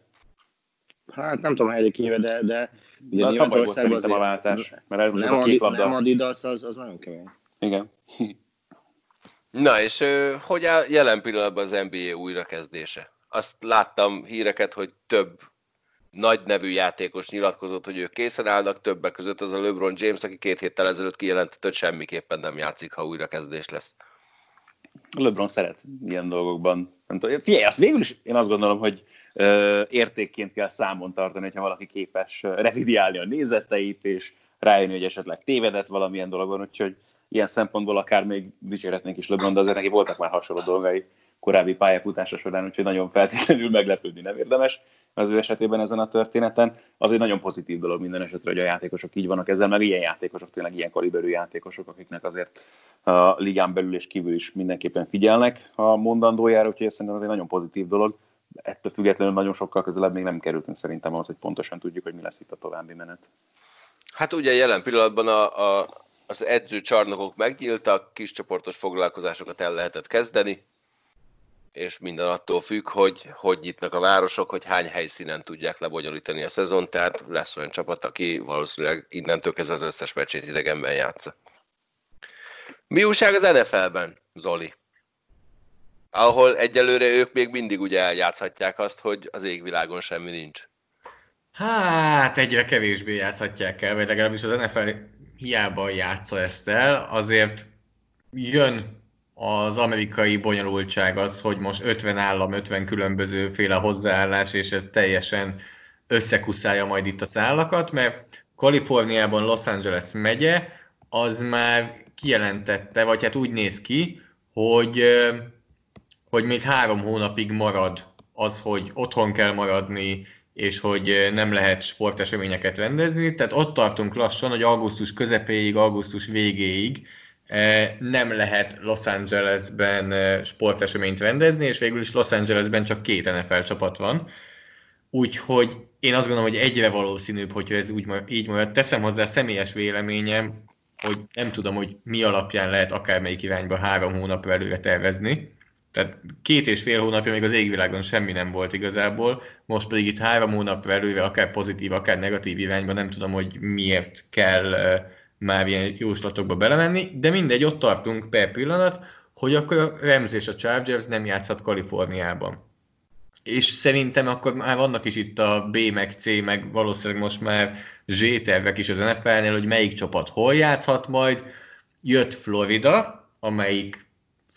Hát nem tudom, hanyadik éve, de, de ugye De tavaly volt szerintem a váltás, mert ez most Nem, a kék nem labda. Adidas, az, az nagyon kemény. Igen. Na, és hogy áll jelen pillanatban az NBA újrakezdése? Azt láttam híreket, hogy több nagy nevű játékos nyilatkozott, hogy ők készen állnak, többek között az a LeBron James, aki két héttel ezelőtt kijelentett, hogy semmiképpen nem játszik, ha újrakezdés lesz. LeBron szeret ilyen dolgokban. Nem tudom, figyelj, azt végül is én azt gondolom, hogy értékként kell számon tartani, hogyha valaki képes revidiálni a nézeteit, és rájönni, hogy esetleg tévedett valamilyen dologban, úgyhogy ilyen szempontból akár még dicsérhetnénk is LeBron, de azért neki voltak már hasonló dolgai korábbi pályafutása során, úgyhogy nagyon feltétlenül meglepődni nem érdemes az ő esetében ezen a történeten. Az egy nagyon pozitív dolog minden esetre, hogy a játékosok így vannak ezzel, meg ilyen játékosok, tényleg ilyen kaliberű játékosok, akiknek azért a ligán belül és kívül is mindenképpen figyelnek a mondandójára, úgyhogy ez szerintem az egy nagyon pozitív dolog. Ettől függetlenül nagyon sokkal közelebb még nem kerültünk szerintem ahhoz, hogy pontosan tudjuk, hogy mi lesz itt a további menet. Hát ugye jelen pillanatban a, a, az edzőcsarnokok megnyíltak, kis csoportos foglalkozásokat el lehetett kezdeni, és minden attól függ, hogy hogy nyitnak a városok, hogy hány helyszínen tudják lebonyolítani a szezon, tehát lesz olyan csapat, aki valószínűleg innentől kezdve az összes meccsét idegenben játsza. Mi újság az NFL-ben, Zoli? Ahol egyelőre ők még mindig ugye eljátszhatják azt, hogy az égvilágon semmi nincs. Hát egyre kevésbé játszhatják el, vagy legalábbis az NFL hiába játsza ezt el, azért jön az amerikai bonyolultság az, hogy most 50 állam, 50 különböző féle hozzáállás, és ez teljesen összekuszálja majd itt a szállakat, mert Kaliforniában Los Angeles megye, az már kijelentette, vagy hát úgy néz ki, hogy, hogy még három hónapig marad az, hogy otthon kell maradni, és hogy nem lehet sporteseményeket rendezni. Tehát ott tartunk lassan, hogy augusztus közepéig, augusztus végéig nem lehet Los Angelesben sporteseményt rendezni, és végül is Los Angelesben csak két NFL csapat van. Úgyhogy én azt gondolom, hogy egyre valószínűbb, hogyha ez úgy, így marad. Teszem hozzá személyes véleményem, hogy nem tudom, hogy mi alapján lehet akármelyik irányba három hónap előre tervezni. Tehát két és fél hónapja még az égvilágon semmi nem volt igazából, most pedig itt három hónap előre, akár pozitív, akár negatív irányba, nem tudom, hogy miért kell már ilyen jóslatokba belemenni, de mindegy, ott tartunk per pillanat, hogy akkor a Rams és a Chargers nem játszhat Kaliforniában. És szerintem akkor már vannak is itt a B, meg C, meg valószínűleg most már Z tervek is az NFL-nél, hogy melyik csapat hol játszhat majd. Jött Florida, amelyik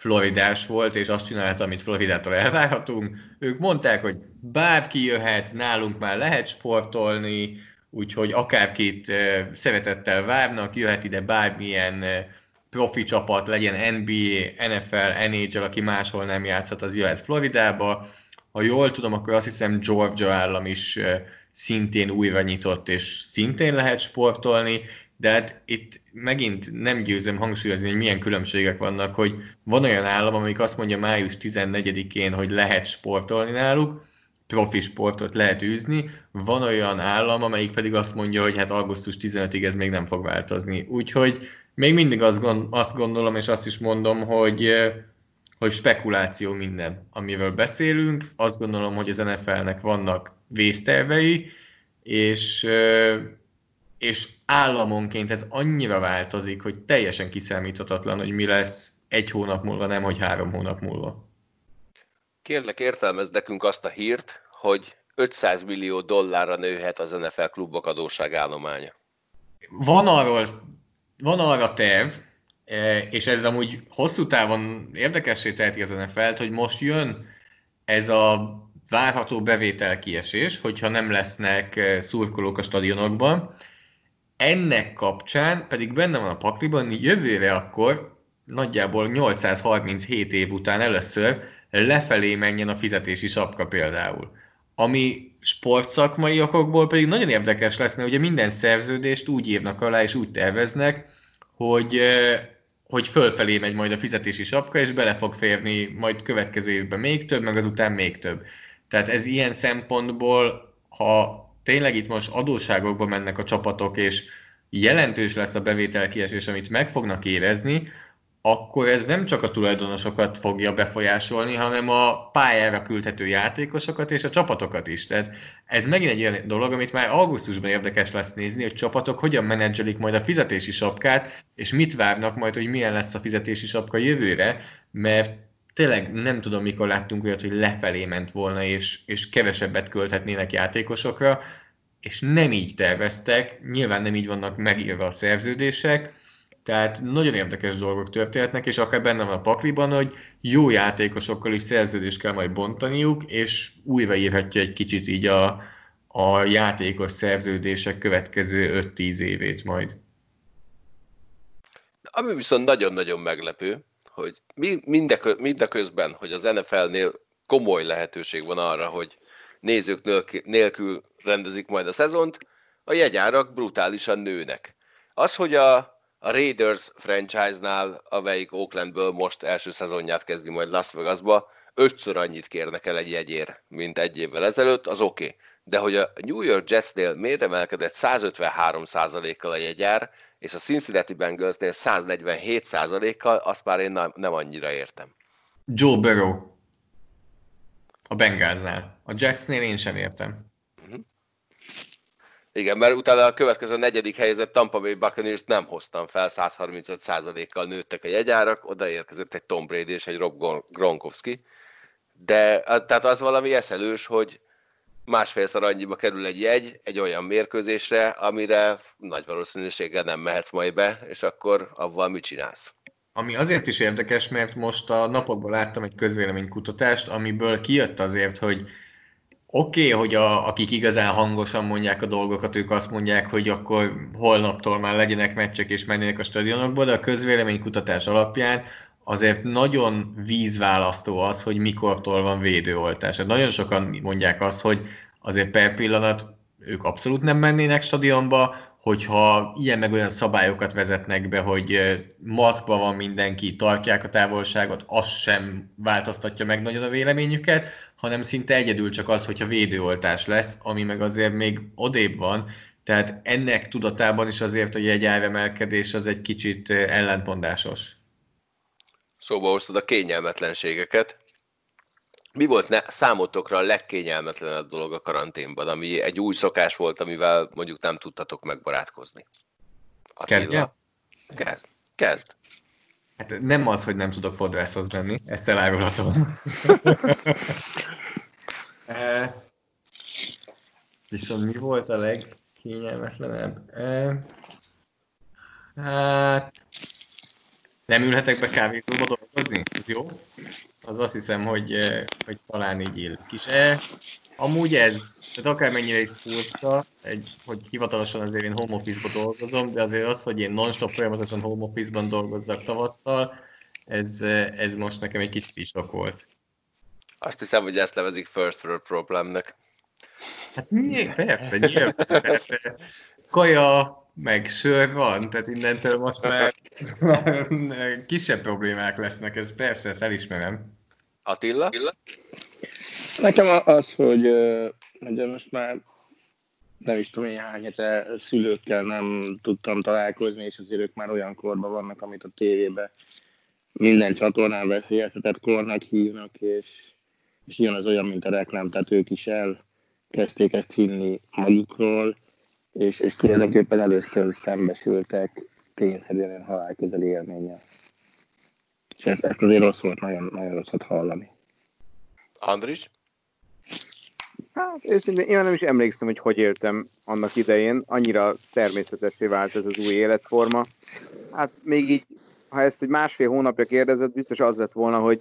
floridás volt, és azt csinálta, amit Floridától elvárhatunk. Ők mondták, hogy bárki jöhet, nálunk már lehet sportolni, úgyhogy akárkit szeretettel várnak, jöhet ide bármilyen profi csapat, legyen NBA, NFL, NHL, aki máshol nem játszhat, az jöhet Floridába. Ha jól tudom, akkor azt hiszem Georgia állam is szintén újra nyitott, és szintén lehet sportolni, de hát itt megint nem győzöm hangsúlyozni, hogy milyen különbségek vannak, hogy van olyan állam, amelyik azt mondja május 14-én, hogy lehet sportolni náluk, profi sportot lehet űzni, van olyan állam, amelyik pedig azt mondja, hogy hát augusztus 15-ig ez még nem fog változni. Úgyhogy még mindig azt, gond, azt gondolom, és azt is mondom, hogy, hogy spekuláció minden, amiről beszélünk. Azt gondolom, hogy az NFL-nek vannak vésztervei, és, és államonként ez annyira változik, hogy teljesen kiszámíthatatlan, hogy mi lesz egy hónap múlva, nem hogy három hónap múlva. Kérlek, értelmezd nekünk azt a hírt, hogy 500 millió dollárra nőhet az NFL klubok adósságállománya. Van arról, van arra terv, e, és ez amúgy hosszú távon érdekessé teheti az NFL-t, hogy most jön ez a várható bevétel kiesés, hogyha nem lesznek e, szurkolók a stadionokban. Ennek kapcsán pedig benne van a pakliban, hogy jövőre akkor nagyjából 837 év után először lefelé menjen a fizetési sapka például. Ami sportszakmai okokból pedig nagyon érdekes lesz, mert ugye minden szerződést úgy írnak alá és úgy terveznek, hogy, hogy fölfelé megy majd a fizetési sapka, és bele fog férni majd következő évben még több, meg azután még több. Tehát ez ilyen szempontból, ha tényleg itt most adósságokba mennek a csapatok, és jelentős lesz a bevételkiesés, amit meg fognak érezni, akkor ez nem csak a tulajdonosokat fogja befolyásolni, hanem a pályára küldhető játékosokat és a csapatokat is. Tehát ez megint egy olyan dolog, amit már augusztusban érdekes lesz nézni, hogy csapatok hogyan menedzselik majd a fizetési sapkát, és mit várnak majd, hogy milyen lesz a fizetési sapka jövőre, mert tényleg nem tudom, mikor láttunk olyat, hogy lefelé ment volna, és, és kevesebbet költhetnének játékosokra, és nem így terveztek, nyilván nem így vannak megírva a szerződések, tehát nagyon érdekes dolgok történhetnek, és akár benne van a pakliban, hogy jó játékosokkal is szerződést kell majd bontaniuk, és újraírhatja egy kicsit így a, a játékos szerződések következő 5-10 évét majd. Ami viszont nagyon-nagyon meglepő, hogy mindeközben, hogy az NFL-nél komoly lehetőség van arra, hogy nézők nélkül rendezik majd a szezont, a jegyárak brutálisan nőnek. Az, hogy a a Raiders franchise-nál, amelyik Oaklandből most első szezonját kezdi majd Las Vegasba, ötször annyit kérnek el egy jegyér, mint egy évvel ezelőtt, az oké. Okay. De hogy a New York Jetsnél miért emelkedett 153%-kal a jegyár, és a Cincinnati Bengalsnél 147%-kal, azt már én nem, nem annyira értem. Joe Burrow. A Bengalsnál. A Jetsnél én sem értem. Igen, mert utána a következő negyedik helyzet Tampa Bay Buccaneers nem hoztam fel, 135%-kal nőttek a jegyárak, odaérkezett egy Tom Brady és egy Rob Gronkowski, de tehát az valami eszelős, hogy másfélszer annyiba kerül egy jegy egy olyan mérkőzésre, amire nagy valószínűséggel nem mehetsz majd be, és akkor avval mit csinálsz? Ami azért is érdekes, mert most a napokban láttam egy közvéleménykutatást, amiből kijött azért, hogy Oké, okay, hogy a, akik igazán hangosan mondják a dolgokat, ők azt mondják, hogy akkor holnaptól már legyenek meccsek és menjenek a stadionokba, de a közvéleménykutatás alapján azért nagyon vízválasztó az, hogy mikortól van védőoltás. Hát nagyon sokan mondják azt, hogy azért per pillanat ők abszolút nem mennének stadionba, hogyha ilyen meg olyan szabályokat vezetnek be, hogy maszkban van mindenki, tartják a távolságot, az sem változtatja meg nagyon a véleményüket, hanem szinte egyedül csak az, hogyha védőoltás lesz, ami meg azért még odébb van, tehát ennek tudatában is azért a jegyáremelkedés az egy kicsit ellentmondásos. Szóba hoztad a kényelmetlenségeket. Mi volt ne, számotokra a legkényelmetlenebb dolog a karanténban, ami egy új szokás volt, amivel mondjuk nem tudtatok megbarátkozni? Kezdje? Kezd. Kezd. Hát nem az, hogy nem tudok fodrászhoz menni, ezt elárulhatom. e, viszont mi volt a legkényelmetlenebb? E, hát nem ülhetek be kávézóba dolgozni? Jó? Az azt hiszem, hogy, hogy talán így él. Kis E. Amúgy ez, tehát akármennyire is furcsa, egy, hogy hivatalosan azért én home office dolgozom, de azért az, hogy én non-stop folyamatosan home office-ban dolgozzak tavasztal, ez, ez most nekem egy kicsit is sok volt. Azt hiszem, hogy ezt nevezik first world problemnek. Hát nyilván, persze, nyilván, persze. Kaja, meg sör van, tehát innentől most már kisebb problémák lesznek, ez persze, ezt elismerem. Attila? Nekem az, hogy, hogy most már nem is tudom, hány hete szülőkkel nem tudtam találkozni, és azért ők már olyan korban vannak, amit a tévében minden csatornán veszélyeztetett kornak hívnak, és, és jön az olyan, mint a reklám, tehát ők is elkezdték ezt hinni magukról, és, és tulajdonképpen először szembesültek tényszerűen halálközeli élménye. És ezt, ezt azért rossz volt, nagyon, nagyon rosszat hallani. Andris? Hát őszintén én nem is emlékszem, hogy hogy éltem annak idején. Annyira természetesé vált ez az új életforma. Hát még így, ha ezt egy másfél hónapja kérdezett, biztos az lett volna, hogy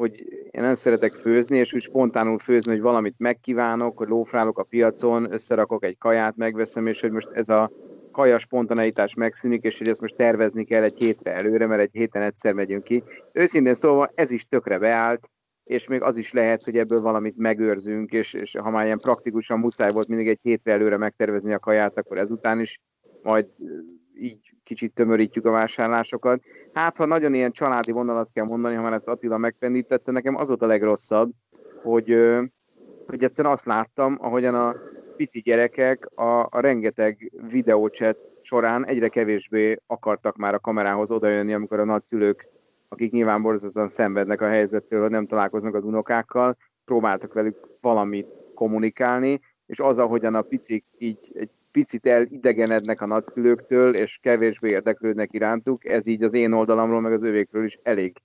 hogy én nem szeretek főzni, és úgy spontánul főzni, hogy valamit megkívánok, hogy lófrálok a piacon, összerakok egy kaját, megveszem, és hogy most ez a kaja spontaneitás megszűnik, és hogy ezt most tervezni kell egy hétre előre, mert egy héten egyszer megyünk ki. Őszintén szóval ez is tökre beállt, és még az is lehet, hogy ebből valamit megőrzünk, és, és ha már ilyen praktikusan muszáj volt mindig egy hétre előre megtervezni a kaját, akkor ezután is majd így kicsit tömörítjük a vásárlásokat. Hát, ha nagyon ilyen családi vonalat kell mondani, ha már ezt Attila megpendítette, nekem az volt a legrosszabb, hogy, hogy egyszerűen azt láttam, ahogyan a pici gyerekek a, a rengeteg videócset során egyre kevésbé akartak már a kamerához odajönni, amikor a nagyszülők, akik nyilván borzasztóan szenvednek a helyzettől, hogy nem találkoznak az unokákkal, próbáltak velük valamit kommunikálni, és az, ahogyan a picik így egy picit elidegenednek a nagyszülőktől, és kevésbé érdeklődnek irántuk, ez így az én oldalamról, meg az övékről is elég,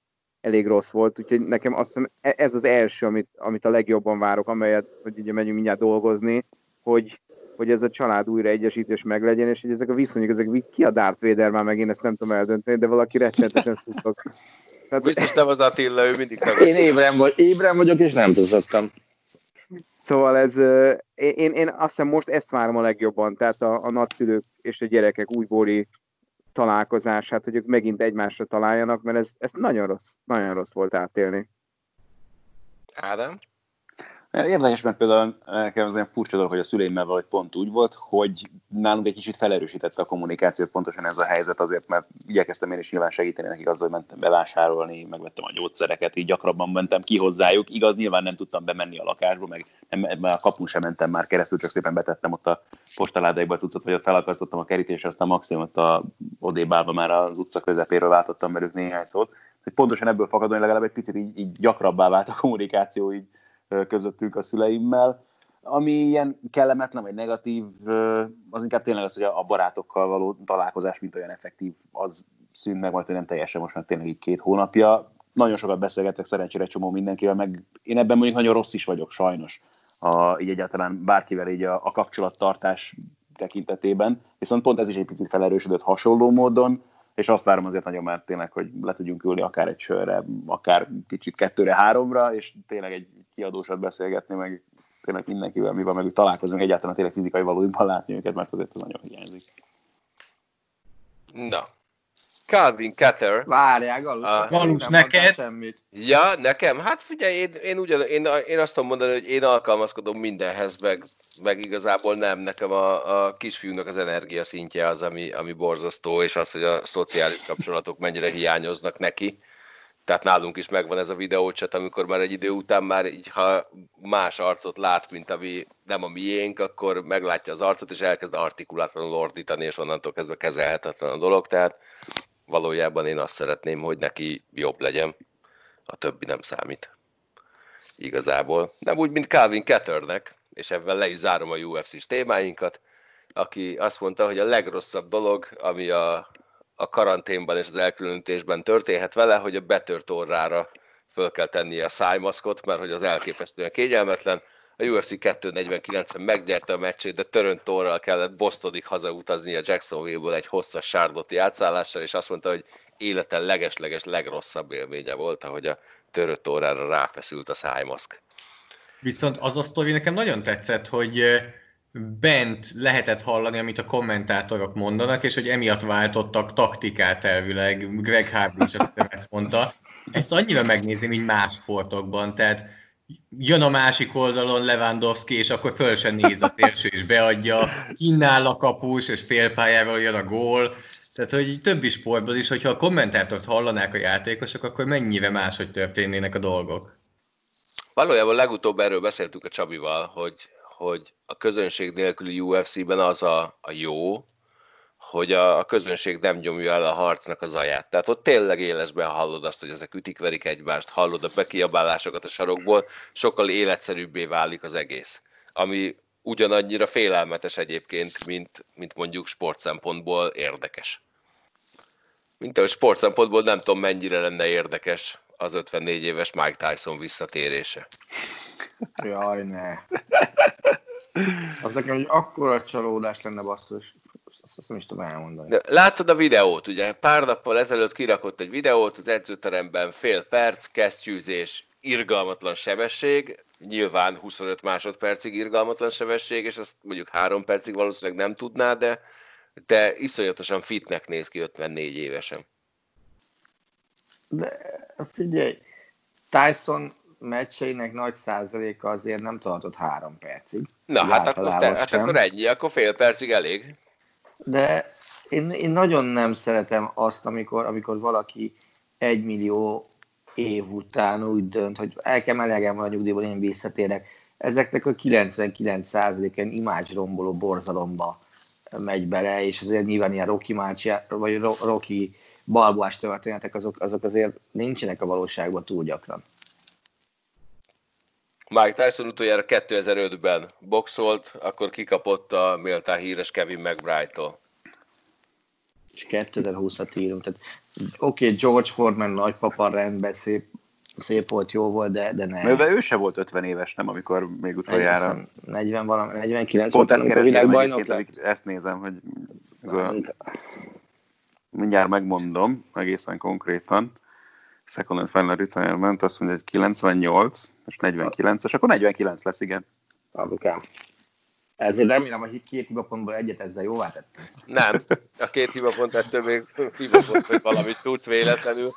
elég rossz volt, úgyhogy nekem azt hiszem e- ez az első, amit, amit a legjobban várok, amelyet, hogy ugye megyünk mindjárt dolgozni, hogy, hogy ez a család újra egyesítés meglegyen, és hogy ezek a viszonyok, ezek ki a Darth Vader már meg én ezt nem tudom eldönteni, de valaki rettenetesen tudok. Tehát, Biztos nem az Attila, ő mindig nem. Én ébren, vagy, ébren vagyok, és nem tudottam. Szóval ez, én, én azt hiszem most ezt várom a legjobban, tehát a, a nagyszülők és a gyerekek újbóli találkozását, hogy ők megint egymásra találjanak, mert ez, ez nagyon rossz, nagyon rossz volt átélni. Ádám? Érdekes, mert például nekem az olyan furcsa dolog, hogy a szüleimmel valahogy pont úgy volt, hogy nálunk egy kicsit felerősítette a kommunikációt pontosan ez a helyzet, azért, mert igyekeztem én is nyilván segíteni nekik azzal, hogy mentem bevásárolni, megvettem a gyógyszereket, így gyakrabban mentem ki hozzájuk. Igaz, nyilván nem tudtam bemenni a lakásba, meg nem, a kapun sem mentem már keresztül, csak szépen betettem ott a postaládaiba tudod, hogy ott felakasztottam a kerítést, aztán maximum ott a odébálva már az utca közepéről váltottam velük néhány szót. Hogy pontosan ebből fakadóan legalább egy picit így, így gyakrabbá vált a kommunikáció így közöttünk a szüleimmel. Ami ilyen kellemetlen vagy negatív, az inkább tényleg az, hogy a barátokkal való találkozás, mint olyan effektív, az szűnt meg, majd hogy nem teljesen most már tényleg így két hónapja. Nagyon sokat beszélgetek szerencsére csomó mindenkivel, meg én ebben mondjuk nagyon rossz is vagyok, sajnos. A, így egyáltalán bárkivel így a, a kapcsolattartás tekintetében, viszont pont ez is egy picit felerősödött hasonló módon, és azt várom azért nagyon már tényleg, hogy le tudjunk ülni akár egy sörre, akár kicsit kettőre, háromra, és tényleg egy kiadósat beszélgetni, meg tényleg mindenkivel, mi van, meg találkozunk egyáltalán tényleg fizikai valójában látni őket, mert azért nagyon hiányzik. Na, Calvin Ketter. Várjál, Galus. Uh, Galus, neked? Semmit. Ja, nekem? Hát figyelj, én, én, ugyan, én, én azt tudom mondani, hogy én alkalmazkodom mindenhez, meg, meg igazából nem. Nekem a, a kisfiúnak az energia szintje az, ami, ami borzasztó, és az, hogy a szociális kapcsolatok mennyire hiányoznak neki. Tehát nálunk is megvan ez a videócset, amikor már egy idő után már így, ha más arcot lát, mint ami nem a miénk, akkor meglátja az arcot, és elkezd artikulátlanul ordítani, és onnantól kezdve kezelhetetlen a dolog. Tehát valójában én azt szeretném, hogy neki jobb legyen. A többi nem számít. Igazából. Nem úgy, mint Calvin Ketternek, és ebben le is zárom a UFC-s témáinkat, aki azt mondta, hogy a legrosszabb dolog, ami a, a karanténban és az elkülönítésben történhet vele, hogy a betört orrára föl kell tennie a szájmaszkot, mert hogy az elképesztően kényelmetlen, a UFC 249-en megnyerte a meccsét, de töröntorral kellett Bostonig hazautazni a Jacksonville-ből egy hosszas sárdoti átszállással, és azt mondta, hogy életen legesleges legrosszabb élménye volt, ahogy a törött órára ráfeszült a szájmaszk. Viszont az a sztori nekem nagyon tetszett, hogy bent lehetett hallani, amit a kommentátorok mondanak, és hogy emiatt váltottak taktikát elvileg. Greg Hardy is azt ezt mondta. Ezt annyira megnézni, mint más sportokban. Tehát jön a másik oldalon Lewandowski, és akkor föl sem néz a szélső, és beadja, kinnál a kapus, és félpályával jön a gól. Tehát, hogy többi sportban is, hogyha a kommentátort hallanák a játékosok, akkor mennyire máshogy történnének a dolgok. Valójában legutóbb erről beszéltünk a Csabival, hogy, hogy a közönség nélküli UFC-ben az a, a jó, hogy a, a közönség nem nyomja el a harcnak az aját. Tehát ott tényleg élesben hallod azt, hogy ezek ütik-verik egymást, hallod a bekiabálásokat a sarokból, sokkal életszerűbbé válik az egész. Ami ugyanannyira félelmetes egyébként, mint, mint mondjuk sportszempontból érdekes. Mint ahogy sportszempontból nem tudom mennyire lenne érdekes az 54 éves Mike Tyson visszatérése. Jaj, ne. Az nekem egy akkora csalódás lenne basszus azt nem is tudom elmondani. De láttad a videót, ugye? Pár nappal ezelőtt kirakott egy videót az edzőteremben, fél perc, kesztyűzés, irgalmatlan sebesség, nyilván 25 másodpercig irgalmatlan sebesség, és azt mondjuk 3 percig valószínűleg nem tudná, de, de iszonyatosan fitnek néz ki 54 évesen. De figyelj, Tyson meccseinek nagy százaléka azért nem tartott három percig. Na, hát akkor, te, hát akkor ennyi, akkor fél percig elég de én, én nagyon nem szeretem azt, amikor, amikor valaki egy millió év után úgy dönt, hogy el kell melegem a nyugdíjból, én visszatérek. Ezeknek a 99%-en imázsromboló borzalomba megy bele, és azért nyilván ilyen Rocky Marci, vagy Rocky balboás történetek, azok, azok azért nincsenek a valóságban túl gyakran. Mike Tyson utoljára 2005-ben boxolt, akkor kikapott a méltán híres Kevin McBride-tól. És 2020-at írunk. Tehát, oké, okay, George Foreman nagypapa rendben szép, szép volt, jó volt, de, de nem. De ő se volt 50 éves, nem, amikor még utoljára... 40 valami, 49 Pont volt, amikor világbajnok Ezt nézem, hogy ez a... mindjárt megmondom egészen konkrétan. Second and Final Retirement, azt mondja, hogy 98, és 49, és akkor 49 lesz, igen. Abukám. Ezért remélem, hogy két hibapontból egyet ezzel jóvá tettem. Nem, a két hibapont ettől még hibapont, hogy valamit tudsz véletlenül.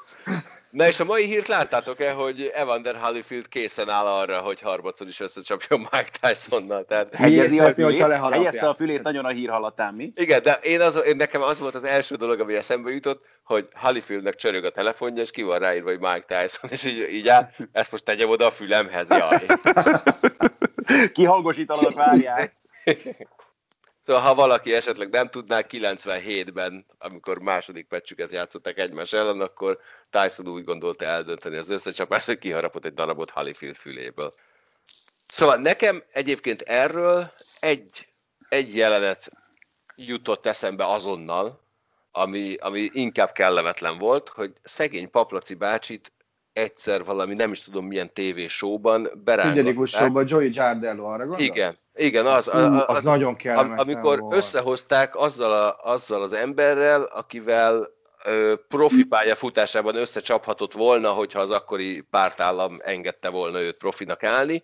Na és a mai hírt láttátok-e, hogy Evander Holyfield készen áll arra, hogy harmadszor is összecsapjon Mike Tysonnal? Tehát... Hegyezi a hogyha fülét, leharapják. helyezte a fülét nagyon a hír hallatán, mi? Igen, de én az, én nekem az volt az első dolog, ami eszembe jutott, hogy Holyfieldnek csörög a telefonja, és ki van ráírva, hogy Mike Tyson, és így, így áll, ezt most tegyem oda a fülemhez, jaj. Kihangosítanak, várják. Szóval, ha valaki esetleg nem tudná, 97-ben, amikor második meccsüket játszották egymás ellen, akkor Tyson úgy gondolta eldönteni az összecsapást, hogy kiharapott egy darabot Holyfield füléből. Szóval nekem egyébként erről egy, egy jelenet jutott eszembe azonnal, ami, ami inkább kellemetlen volt, hogy szegény Paplaci bácsit egyszer valami, nem is tudom milyen tévésóban berángatták. showban Joey Giardello arra gondol? Igen, igen, az, az, az, az, nagyon kellemetlen amikor volt. összehozták azzal, a, azzal az emberrel, akivel profi pályafutásában összecsaphatott volna, hogyha az akkori pártállam engedte volna őt profinak állni,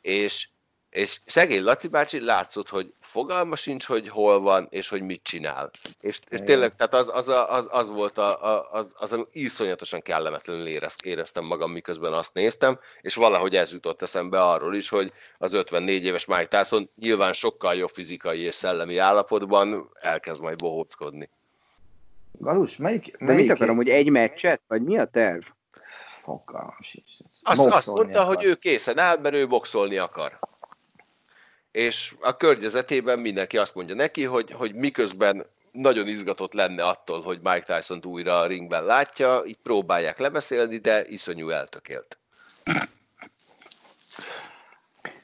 és, és szegény Laci bácsi látszott, hogy fogalma sincs, hogy hol van, és hogy mit csinál. És, és tényleg, tehát az, az, a- az, az volt, a, a, az, azon iszonyatosan kellemetlenül érez, éreztem magam, miközben azt néztem, és valahogy ez jutott eszembe arról is, hogy az 54 éves Mike Tyson nyilván sokkal jobb fizikai és szellemi állapotban elkezd majd bohóckodni. Galus, melyik, De melyik mit akarom, hogy egy meccset? Vagy mi a terv? Fogalmam sincs. Azt, azt mondta, akar. hogy ő készen áll, mert ő boxolni akar. És a környezetében mindenki azt mondja neki, hogy, hogy miközben nagyon izgatott lenne attól, hogy Mike tyson újra a ringben látja, így próbálják lebeszélni, de iszonyú eltökélt.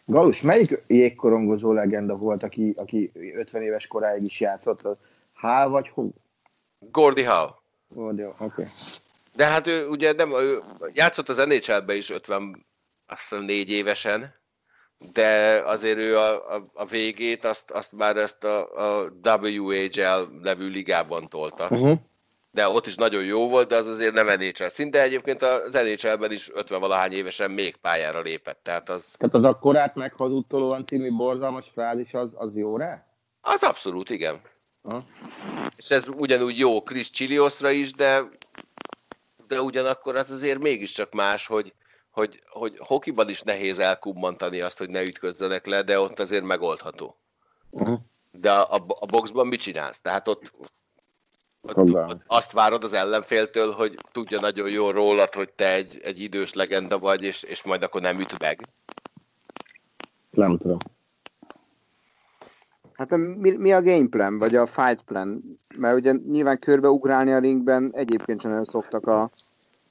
Galus, melyik jégkorongozó legenda volt, aki, aki 50 éves koráig is játszott? Az H vagy Hú? Gordy Howe. Ó, jó, oké. Okay. De hát ő ugye nem, ő játszott az NHL-be is 50, azt hiszem 4 évesen, de azért ő a, a, a végét azt, azt már ezt a, a WHL nevű ligában tolta. Uh-huh. De ott is nagyon jó volt, de az azért nem NHL szint, de egyébként az NHL-ben is 50 valahány évesen még pályára lépett, tehát az, Tehát az akkorát meghazudtolóan című borzalmas frázis, az, az jó rá? az abszolút igen. És ez ugyanúgy jó Chris Chiliosra is, de, de ugyanakkor az azért mégiscsak más, hogy, hogy, hogy hokiban is nehéz elkummantani azt, hogy ne ütközzenek le, de ott azért megoldható. Uh-huh. De a, a boxban mit csinálsz? Tehát ott, ott, ott azt várod az ellenféltől, hogy tudja nagyon jól rólad, hogy te egy, egy idős legenda vagy, és, és majd akkor nem üt meg. Nem tudom. Hát mi, mi a game plan, vagy a fight plan? Mert ugye nyilván körbe ugrálni a ringben egyébként sem nagyon szoktak a,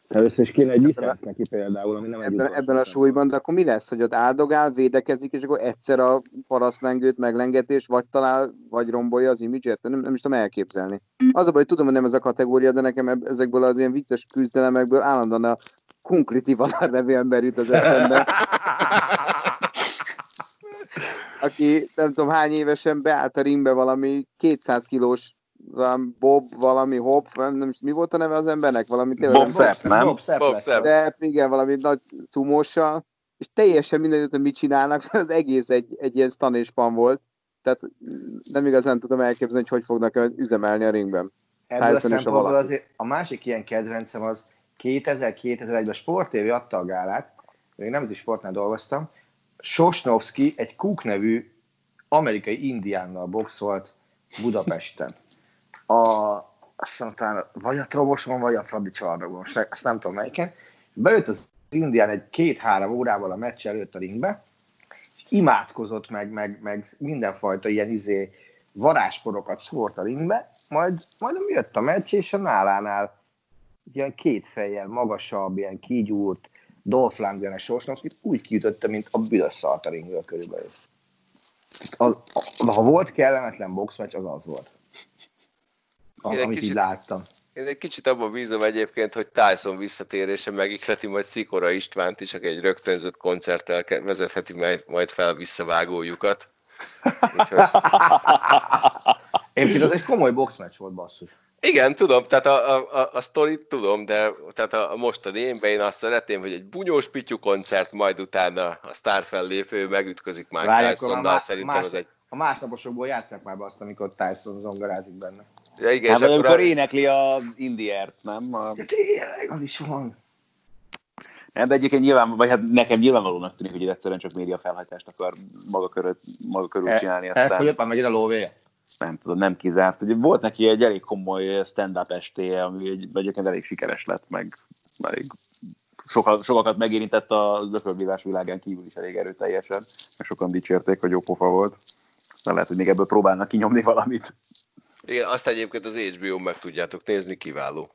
Először is kéne egy neki például, ami nem ebben, ebben a súlyban, de akkor mi lesz, hogy ott áldogál, védekezik, és akkor egyszer a parasztlengőt meglengetés, vagy talál, vagy rombolja az imidzset? Nem, nem is tudom elképzelni. Az a baj, hogy tudom, hogy nem ez a kategória, de nekem ezekből az ilyen vicces küzdelemekből állandóan a Kunkliti Valár nevű ember jut az eszembe, aki nem tudom hány évesen beállt a ringbe valami 200 kilós valami Bob, valami Hop, nem, nem is mi volt a neve az embernek? Valami tényleg Bob Sepp, nem? Bob Sepp Bob lesz. Sepp. de igen, valami nagy cumóssal, és teljesen mindegy, hogy mit csinálnak, mert az egész egy, egy ilyen stan és pan volt. Tehát nem igazán tudom elképzelni, hogy hogy fognak üzemelni a ringben. Ebből a szempontból azért a másik ilyen kedvencem az 2000-2001-ben Sport TV adta a gálát, még nem is sportnál dolgoztam, Sosnovski egy Cook nevű amerikai indiánnal boxolt Budapesten. A, azt mondtam, vagy a Troboson, vagy a Fradi Csarnokon, se- azt nem tudom melyiken. Beült az indián egy két-három órával a meccs előtt a ringbe, és imádkozott meg, meg, meg mindenfajta ilyen izé, varázsporokat szórt a ringbe, majd, majd jött a meccs, és a nálánál ilyen két fejjel magasabb, ilyen kígyúrt, Dolph Lundgren-es Sosnovskit úgy kiütötte, mint a büdös szart a ringből körülbelül. Az, a, ha volt kellemetlen boxmeccs, az az volt. A, Én egy amit kicsit- így láttam. Én egy kicsit abban bízom egyébként, hogy Tyson visszatérése megikleti majd Szikora Istvánt is, aki egy rögtönzött koncerttel vezetheti majd, fel visszavágójukat. Úgyhogy, Egyébként az egy komoly boxmeccs volt, basszus. Igen, tudom, tehát a, a, a, a sztorit tudom, de tehát a, a mostani énben én azt szeretném, hogy egy bunyós pityú koncert, majd utána a sztár fellépő megütközik Mike Várj, Tysonnal, már szerintem más, az egy... A másnaposokból játsszák már be azt, amikor Tyson zongorázik benne. Ja, igen, Hát, és amikor a, énekli a Indiért, nem? A... De tényleg, az is van. De egyébként nyilván, vagy hát nekem nyilvánvalónak tűnik, hogy egyszerűen csak média felhajtást akar maga körül, maga körül E- csinálni. Elfogyott már megint a lóvége? Nem tudom, nem kizárt. Ugye volt neki egy elég komoly stand-up estéje, ami egy, egyébként elég sikeres lett, meg elég sokat, sokakat megérintett a zökölvívás világán kívül is elég erőteljesen, meg sokan dicsérték, hogy jó pofa volt. Aztán lehet, hogy még ebből próbálnak kinyomni valamit. Igen, azt egyébként az HBO-n meg tudjátok nézni, kiváló.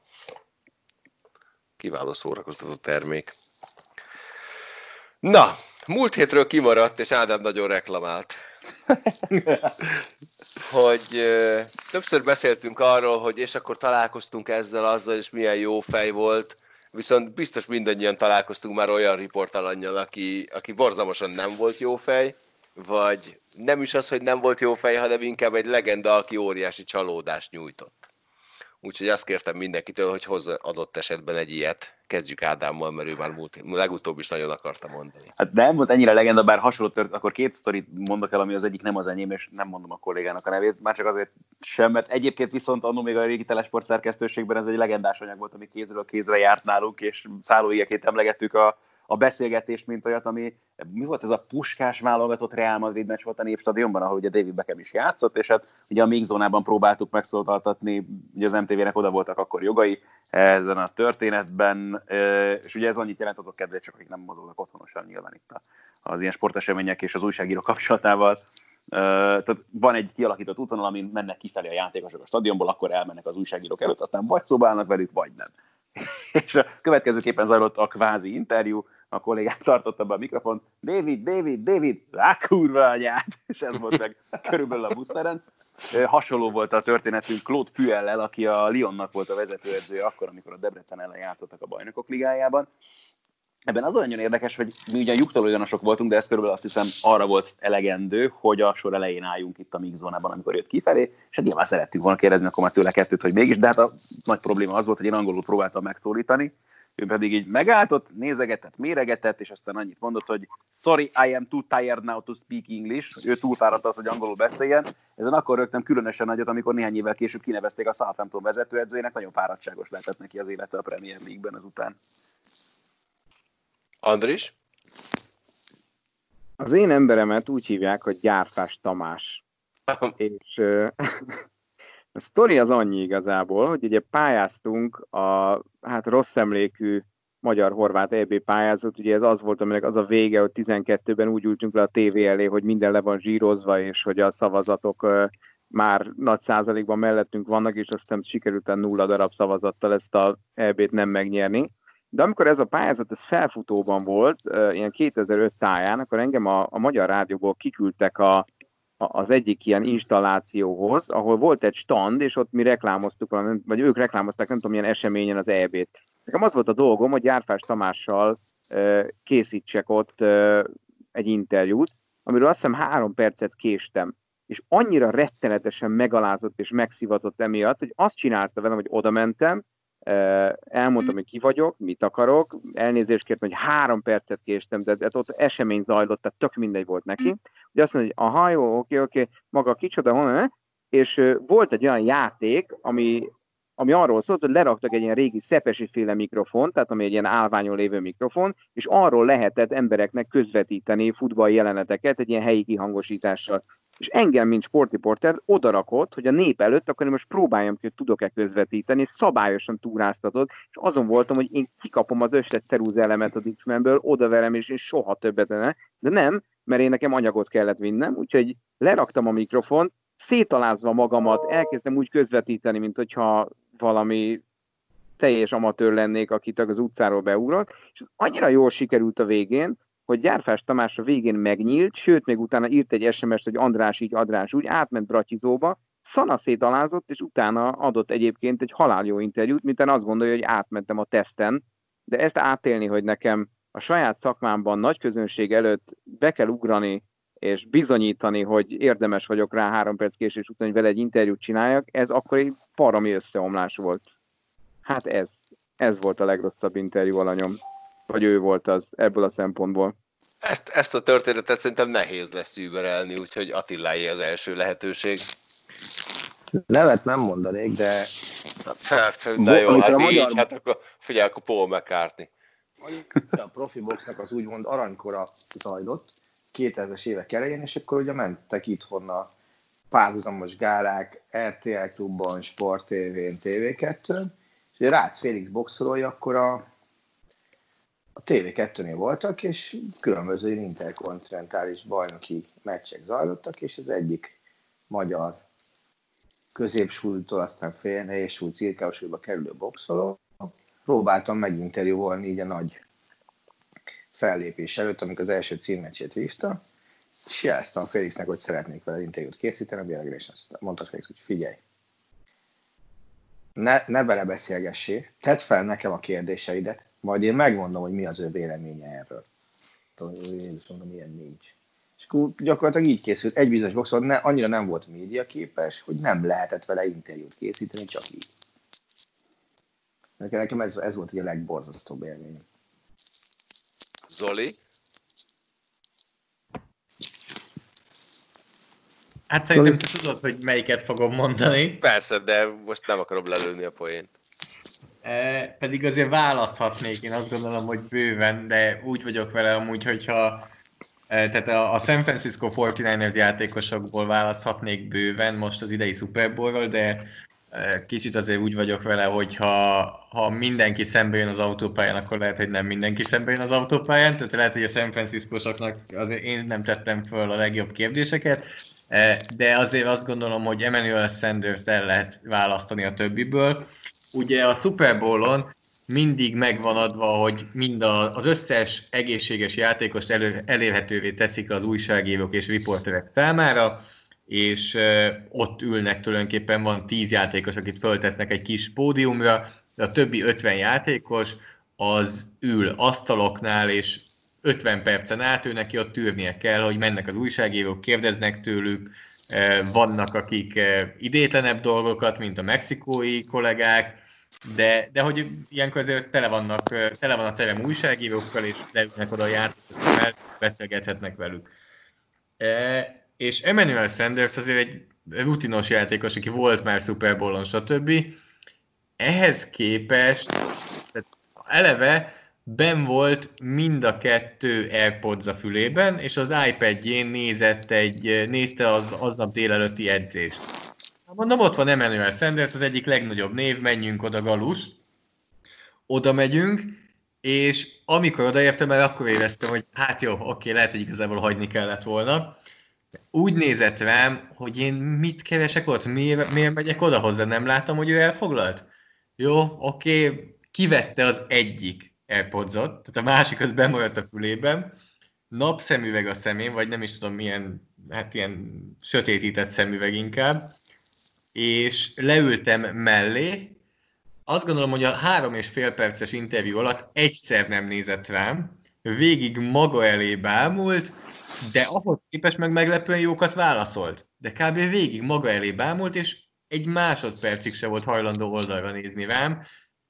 Kiváló szórakoztató termék. Na, múlt hétről kimaradt, és Ádám nagyon reklamált. Hogy többször beszéltünk arról, hogy és akkor találkoztunk ezzel, azzal, és milyen jó fej volt, viszont biztos mindannyian találkoztunk már olyan riportalannyal, aki, aki borzalmasan nem volt jó fej, vagy nem is az, hogy nem volt jó fej, hanem inkább egy legenda, aki óriási csalódást nyújtott. Úgyhogy azt kértem mindenkitől, hogy hozza adott esetben egy ilyet. Kezdjük Ádámmal, mert ő már múlt, legutóbb is nagyon akarta mondani. Hát nem volt ennyire legenda, bár hasonló tört, akkor két sztorit mondok el, ami az egyik nem az enyém, és nem mondom a kollégának a nevét, már csak azért sem, mert egyébként viszont annó még a régi telesport szerkesztőségben ez egy legendás anyag volt, ami kézről kézre járt nálunk, és szállóijaként emlegettük a, a beszélgetést, mint olyat, ami, mi volt ez a puskás válogatott Real Madrid meccs volt a Népstadionban, ahol ugye David Beckham is játszott, és hát ugye a még zónában próbáltuk megszólaltatni, ugye az MTV-nek oda voltak akkor jogai ezen a történetben, és ugye ez annyit jelent azok kedvéért, csak akik nem mozognak otthonosan nyilván itt az ilyen sportesemények és az újságíró kapcsolatával. Tehát van egy kialakított útvonal, amin mennek kifelé a játékosok a stadionból, akkor elmennek az újságírók előtt, aztán vagy szobálnak velük, vagy nem. És a következőképpen zajlott a kvázi interjú, a kollégák tartotta be a mikrofon, David, David, David, rá kurva anyát, és ez volt meg körülbelül a buszteren. Hasonló volt a történetünk Claude Puellel, aki a Lyonnak volt a vezetőedzője akkor, amikor a Debrecen ellen játszottak a bajnokok ligájában. Ebben az nagyon érdekes, hogy mi ugyan lyuktalójanosok voltunk, de ez körülbelül azt hiszem arra volt elegendő, hogy a sor elején álljunk itt a mix zónában, amikor jött kifelé, és hát nyilván szerettük volna kérdezni akkor már tőle kettőt, hogy mégis, de hát a nagy probléma az volt, hogy én angolul próbáltam megszólítani, ő pedig így megállt, nézegetett, méregetett, és aztán annyit mondott, hogy sorry, I am too tired now to speak English, ő túlfáradt az, hogy angolul beszéljen. Ezen akkor rögtem különösen nagyot, amikor néhány évvel később kinevezték a Southampton vezetőedzőjének, nagyon fáradtságos lehetett neki az élete a Premier League-ben azután. Andris? Az én emberemet úgy hívják, hogy Gyárfás Tamás. És a sztori az annyi igazából, hogy ugye pályáztunk a hát rossz emlékű magyar-horvát EB pályázat, ugye ez az volt, aminek az a vége, hogy 12-ben úgy ültünk le a tévé elé, hogy minden le van zsírozva, és hogy a szavazatok már nagy százalékban mellettünk vannak, és aztán sikerült a nulla darab szavazattal ezt a EB-t nem megnyerni. De amikor ez a pályázat ez felfutóban volt, ilyen 2005 táján, akkor engem a, a Magyar Rádióból kiküldtek a, az egyik ilyen installációhoz, ahol volt egy stand, és ott mi reklámoztuk, vagy ők reklámozták, nem tudom, milyen eseményen az EB-t. Nekem az volt a dolgom, hogy Járfás Tamással készítsek ott egy interjút, amiről azt hiszem három percet késtem. És annyira rettenetesen megalázott és megszivatott emiatt, hogy azt csinálta velem, hogy oda mentem, elmondtam, hogy ki vagyok, mit akarok, elnézést kértem, hogy három percet késtem, de, de ott esemény zajlott, tehát tök mindegy volt neki. Ugye azt mondja, hogy aha, jó, oké, oké, maga kicsoda, honnan, és volt egy olyan játék, ami, ami arról szólt, hogy leraktak egy ilyen régi szepesi féle mikrofon, tehát ami egy ilyen állványon lévő mikrofon, és arról lehetett embereknek közvetíteni futball jeleneteket egy ilyen helyi kihangosítással és engem, mint sportriporter, odarakott, hogy a nép előtt, akkor én most próbáljam ki, hogy tudok-e közvetíteni, és szabályosan túráztatod, és azon voltam, hogy én kikapom az összes cerúz elemet az X-Menből, odaverem, és én soha többet ne, de nem, mert én nekem anyagot kellett vinnem, úgyhogy leraktam a mikrofont, szétalázva magamat, elkezdtem úgy közvetíteni, mint hogyha valami teljes amatőr lennék, akit az utcáról beugrott, és annyira jól sikerült a végén, hogy Gyárfás Tamás a végén megnyílt, sőt, még utána írt egy SMS-t, hogy András így, András úgy, átment Bratizóba, szanaszét alázott, és utána adott egyébként egy haláljó interjút, mint azt gondolja, hogy átmentem a teszten, de ezt átélni, hogy nekem a saját szakmámban nagy közönség előtt be kell ugrani, és bizonyítani, hogy érdemes vagyok rá három perc késés után, hogy vele egy interjút csináljak, ez akkor egy parami összeomlás volt. Hát ez, ez volt a legrosszabb interjú alanyom vagy ő volt az ebből a szempontból. Ezt, ezt a történetet szerintem nehéz lesz überelni, úgyhogy Attiláé az első lehetőség. Nevet nem mondanék, de... Hát, na jó, hát így, magyar... hát akkor figyelj, akkor Paul McCartney. a profi boxnak az úgymond aranykora zajlott 2000-es évek elején, és akkor ugye mentek itthon a párhuzamos gálák, RTL klubban, Sport TV-n, TV2-n, és ugye Rácz Félix boxolói akkor a, a TV2-nél voltak, és különböző interkontinentális bajnoki meccsek zajlottak, és az egyik magyar középsúlytól aztán fél nehéz súly, cirkálsúlyba kerülő boxoló. Próbáltam meginterjúvolni így a nagy fellépés előtt, amikor az első címmecsét vívta, és jeleztem Félixnek, hogy szeretnék vele interjút készíteni, a végre és azt mondta Félix, hogy figyelj, ne, ne vele beszélgessé, tedd fel nekem a kérdéseidet, majd én megmondom, hogy mi az ő véleménye erről. Én is mondom, ilyen nincs. És akkor gyakorlatilag így készült. Egy bizonyos boxol ne, annyira nem volt média képes, hogy nem lehetett vele interjút készíteni, csak így. Nekem ez, ez volt a legborzasztóbb élmény. Zoli? Hát szerintem te tudod, hogy melyiket fogom mondani. Persze, de most nem akarom lelőni a poént. E, pedig azért választhatnék, én azt gondolom, hogy bőven, de úgy vagyok vele amúgy, hogyha e, tehát a, a San Francisco 49ers játékosokból választhatnék bőven most az idei Super Bowl-ról, de e, kicsit azért úgy vagyok vele, hogy ha, ha mindenki szembe jön az autópályán, akkor lehet, hogy nem mindenki szembe jön az autópályán, tehát lehet, hogy a San Francisco-soknak azért én nem tettem föl a legjobb kérdéseket, e, de azért azt gondolom, hogy Emmanuel Sanders el lehet választani a többiből, ugye a Super Bowl-on mindig megvan adva, hogy mind az összes egészséges játékost elő, elérhetővé teszik az újságírók és riporterek számára, és ott ülnek tulajdonképpen, van 10 játékos, akit föltesznek egy kis pódiumra, de a többi 50 játékos az ül asztaloknál, és 50 percen át ő neki ott tűrnie kell, hogy mennek az újságírók, kérdeznek tőlük, vannak akik idétlenebb dolgokat, mint a mexikói kollégák, de, de hogy ilyenkor azért tele, vannak, tele van a terem újságírókkal, és leülnek oda a játékosokkal, beszélgethetnek velük. E, és Emmanuel Sanders azért egy rutinos játékos, aki volt már Super Bowl-on, stb. Ehhez képest tehát eleve ben volt mind a kettő AirPods a fülében, és az iPad-jén nézett egy, nézte az aznap délelőtti edzést Mondom, ott van Emmanuel Sanders, az egyik legnagyobb név, menjünk oda Galus. Oda megyünk, és amikor odaértem el, akkor éreztem, hogy hát jó, oké, lehet, hogy igazából hagyni kellett volna. Úgy nézett rám, hogy én mit keresek ott, miért, miért megyek oda hozzá, nem látom, hogy ő elfoglalt? Jó, oké, kivette az egyik airpods tehát a másik az bemaradt a fülében, napszemüveg a szemén, vagy nem is tudom milyen, hát ilyen sötétített szemüveg inkább, és leültem mellé, azt gondolom, hogy a három és fél perces interjú alatt egyszer nem nézett rám, végig maga elé bámult, de ahhoz képest meg meglepően jókat válaszolt. De kb. végig maga elé bámult, és egy másodpercig se volt hajlandó oldalra nézni rám.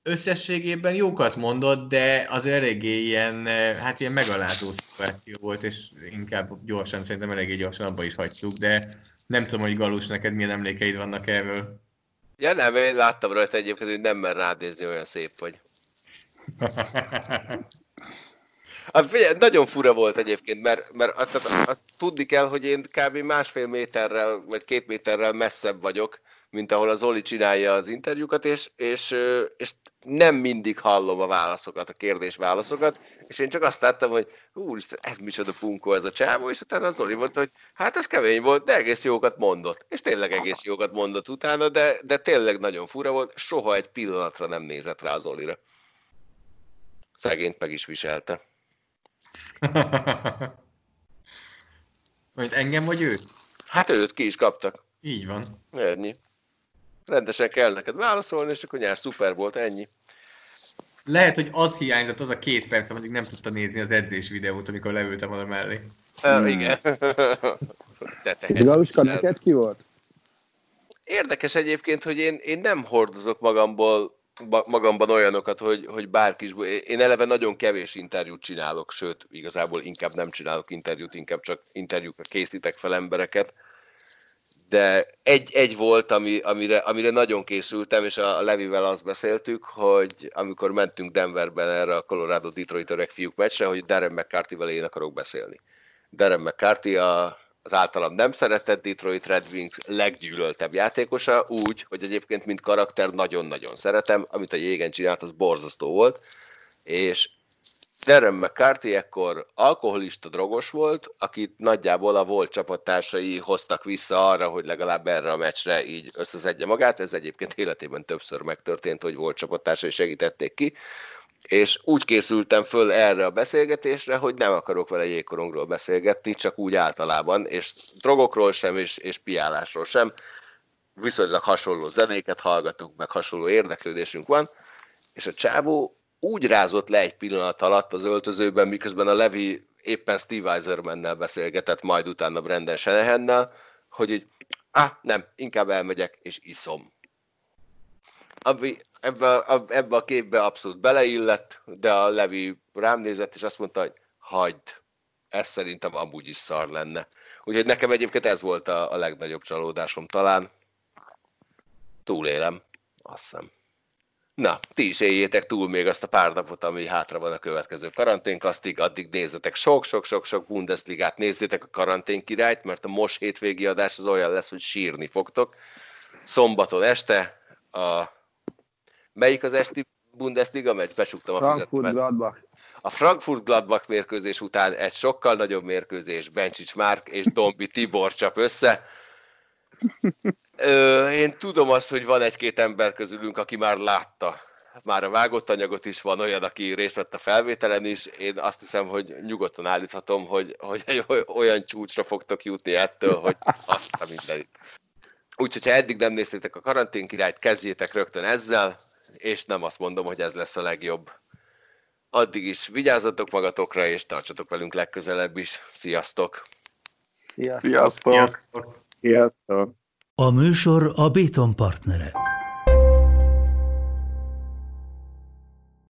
Összességében jókat mondott, de az eléggé ilyen, hát ilyen megalázó szituáció volt, és inkább gyorsan, szerintem eléggé gyorsan abba is hagytuk, de nem tudom, hogy Galus, neked milyen emlékeid vannak erről. Ja nem, én láttam rajta egyébként, hogy nem mer rád nézni, olyan szép vagy. Az, figyelj, nagyon fura volt egyébként, mert, mert azt, azt, azt tudni kell, hogy én kb. másfél méterrel, vagy két méterrel messzebb vagyok, mint ahol az Oli csinálja az interjúkat, és, és, és nem mindig hallom a válaszokat, a kérdés válaszokat, és én csak azt láttam, hogy úristen, ez micsoda punkó ez a csávó, és utána az Oli mondta, hogy hát ez kemény volt, de egész jókat mondott. És tényleg egész jókat mondott utána, de, de tényleg nagyon fura volt, soha egy pillanatra nem nézett rá az Olira. Szegényt meg is viselte. Majd engem vagy őt? Hát őt ki is kaptak. Így van. Ennyi rendesen kell neked válaszolni, és akkor nyár szuper volt, ennyi. Lehet, hogy az hiányzott, az a két perc, amíg nem tudta nézni az edzés videót, amikor leültem oda mellé. Hmm. igen. Galuska, neked ki volt? Érdekes egyébként, hogy én, én nem hordozok magamból magamban olyanokat, hogy, hogy bárki is... Én eleve nagyon kevés interjút csinálok, sőt, igazából inkább nem csinálok interjút, inkább csak interjúkra készítek fel embereket de egy, egy volt, ami, amire, amire nagyon készültem, és a Levivel azt beszéltük, hogy amikor mentünk Denverben erre a Colorado Detroit öreg fiúk meccsre, hogy Darren McCarthy-vel én akarok beszélni. Darren McCarthy a, az általam nem szeretett Detroit Red Wings leggyűlöltebb játékosa, úgy, hogy egyébként mint karakter nagyon-nagyon szeretem, amit a jégen csinált, az borzasztó volt, és Darren McCarthy ekkor alkoholista drogos volt, akit nagyjából a volt csapattársai hoztak vissza arra, hogy legalább erre a meccsre így összezedje magát. Ez egyébként életében többször megtörtént, hogy volt csapattársai segítették ki. És úgy készültem föl erre a beszélgetésre, hogy nem akarok vele jégkorongról beszélgetni, csak úgy általában, és drogokról sem, és, és piálásról sem. Viszonylag hasonló zenéket hallgatunk, meg hasonló érdeklődésünk van, és a csávó úgy rázott le egy pillanat alatt az öltözőben, miközben a Levi éppen Steve Eisermannel beszélgetett, majd utána Brandon Shanahannel, hogy így, ah, nem, inkább elmegyek és iszom. Ami ebbe, a, ebbe a képbe abszolút beleillett, de a Levi rám nézett, és azt mondta, hogy hagyd, ez szerintem amúgy is szar lenne. Úgyhogy nekem egyébként ez volt a, a legnagyobb csalódásom talán. Túlélem, azt hiszem. Na, ti is éljétek túl még azt a pár napot, ami hátra van a következő karanténkasztig, addig nézzetek sok-sok-sok-sok Bundesligát, nézzétek a karantén királyt, mert a most hétvégi adás az olyan lesz, hogy sírni fogtok. Szombaton este a... Melyik az esti Bundesliga meccs? Besugtam a Frankfurt Gladbach. A Frankfurt Gladbach mérkőzés után egy sokkal nagyobb mérkőzés Bencsics Márk és Dombi Tibor csap össze Ö, én tudom azt, hogy van egy-két ember közülünk, aki már látta már a vágott anyagot is, van olyan, aki részt vett a felvételen is. Én azt hiszem, hogy nyugodtan állíthatom, hogy, hogy olyan csúcsra fogtok jutni ettől, hogy azt a mindenit. Úgyhogy, ha eddig nem néztétek a karantén királyt, kezdjétek rögtön ezzel, és nem azt mondom, hogy ez lesz a legjobb. Addig is vigyázzatok magatokra, és tartsatok velünk legközelebb is. Sziasztok! Sziasztok! Sziasztok! Sziasztok! A műsor a Béton partnere.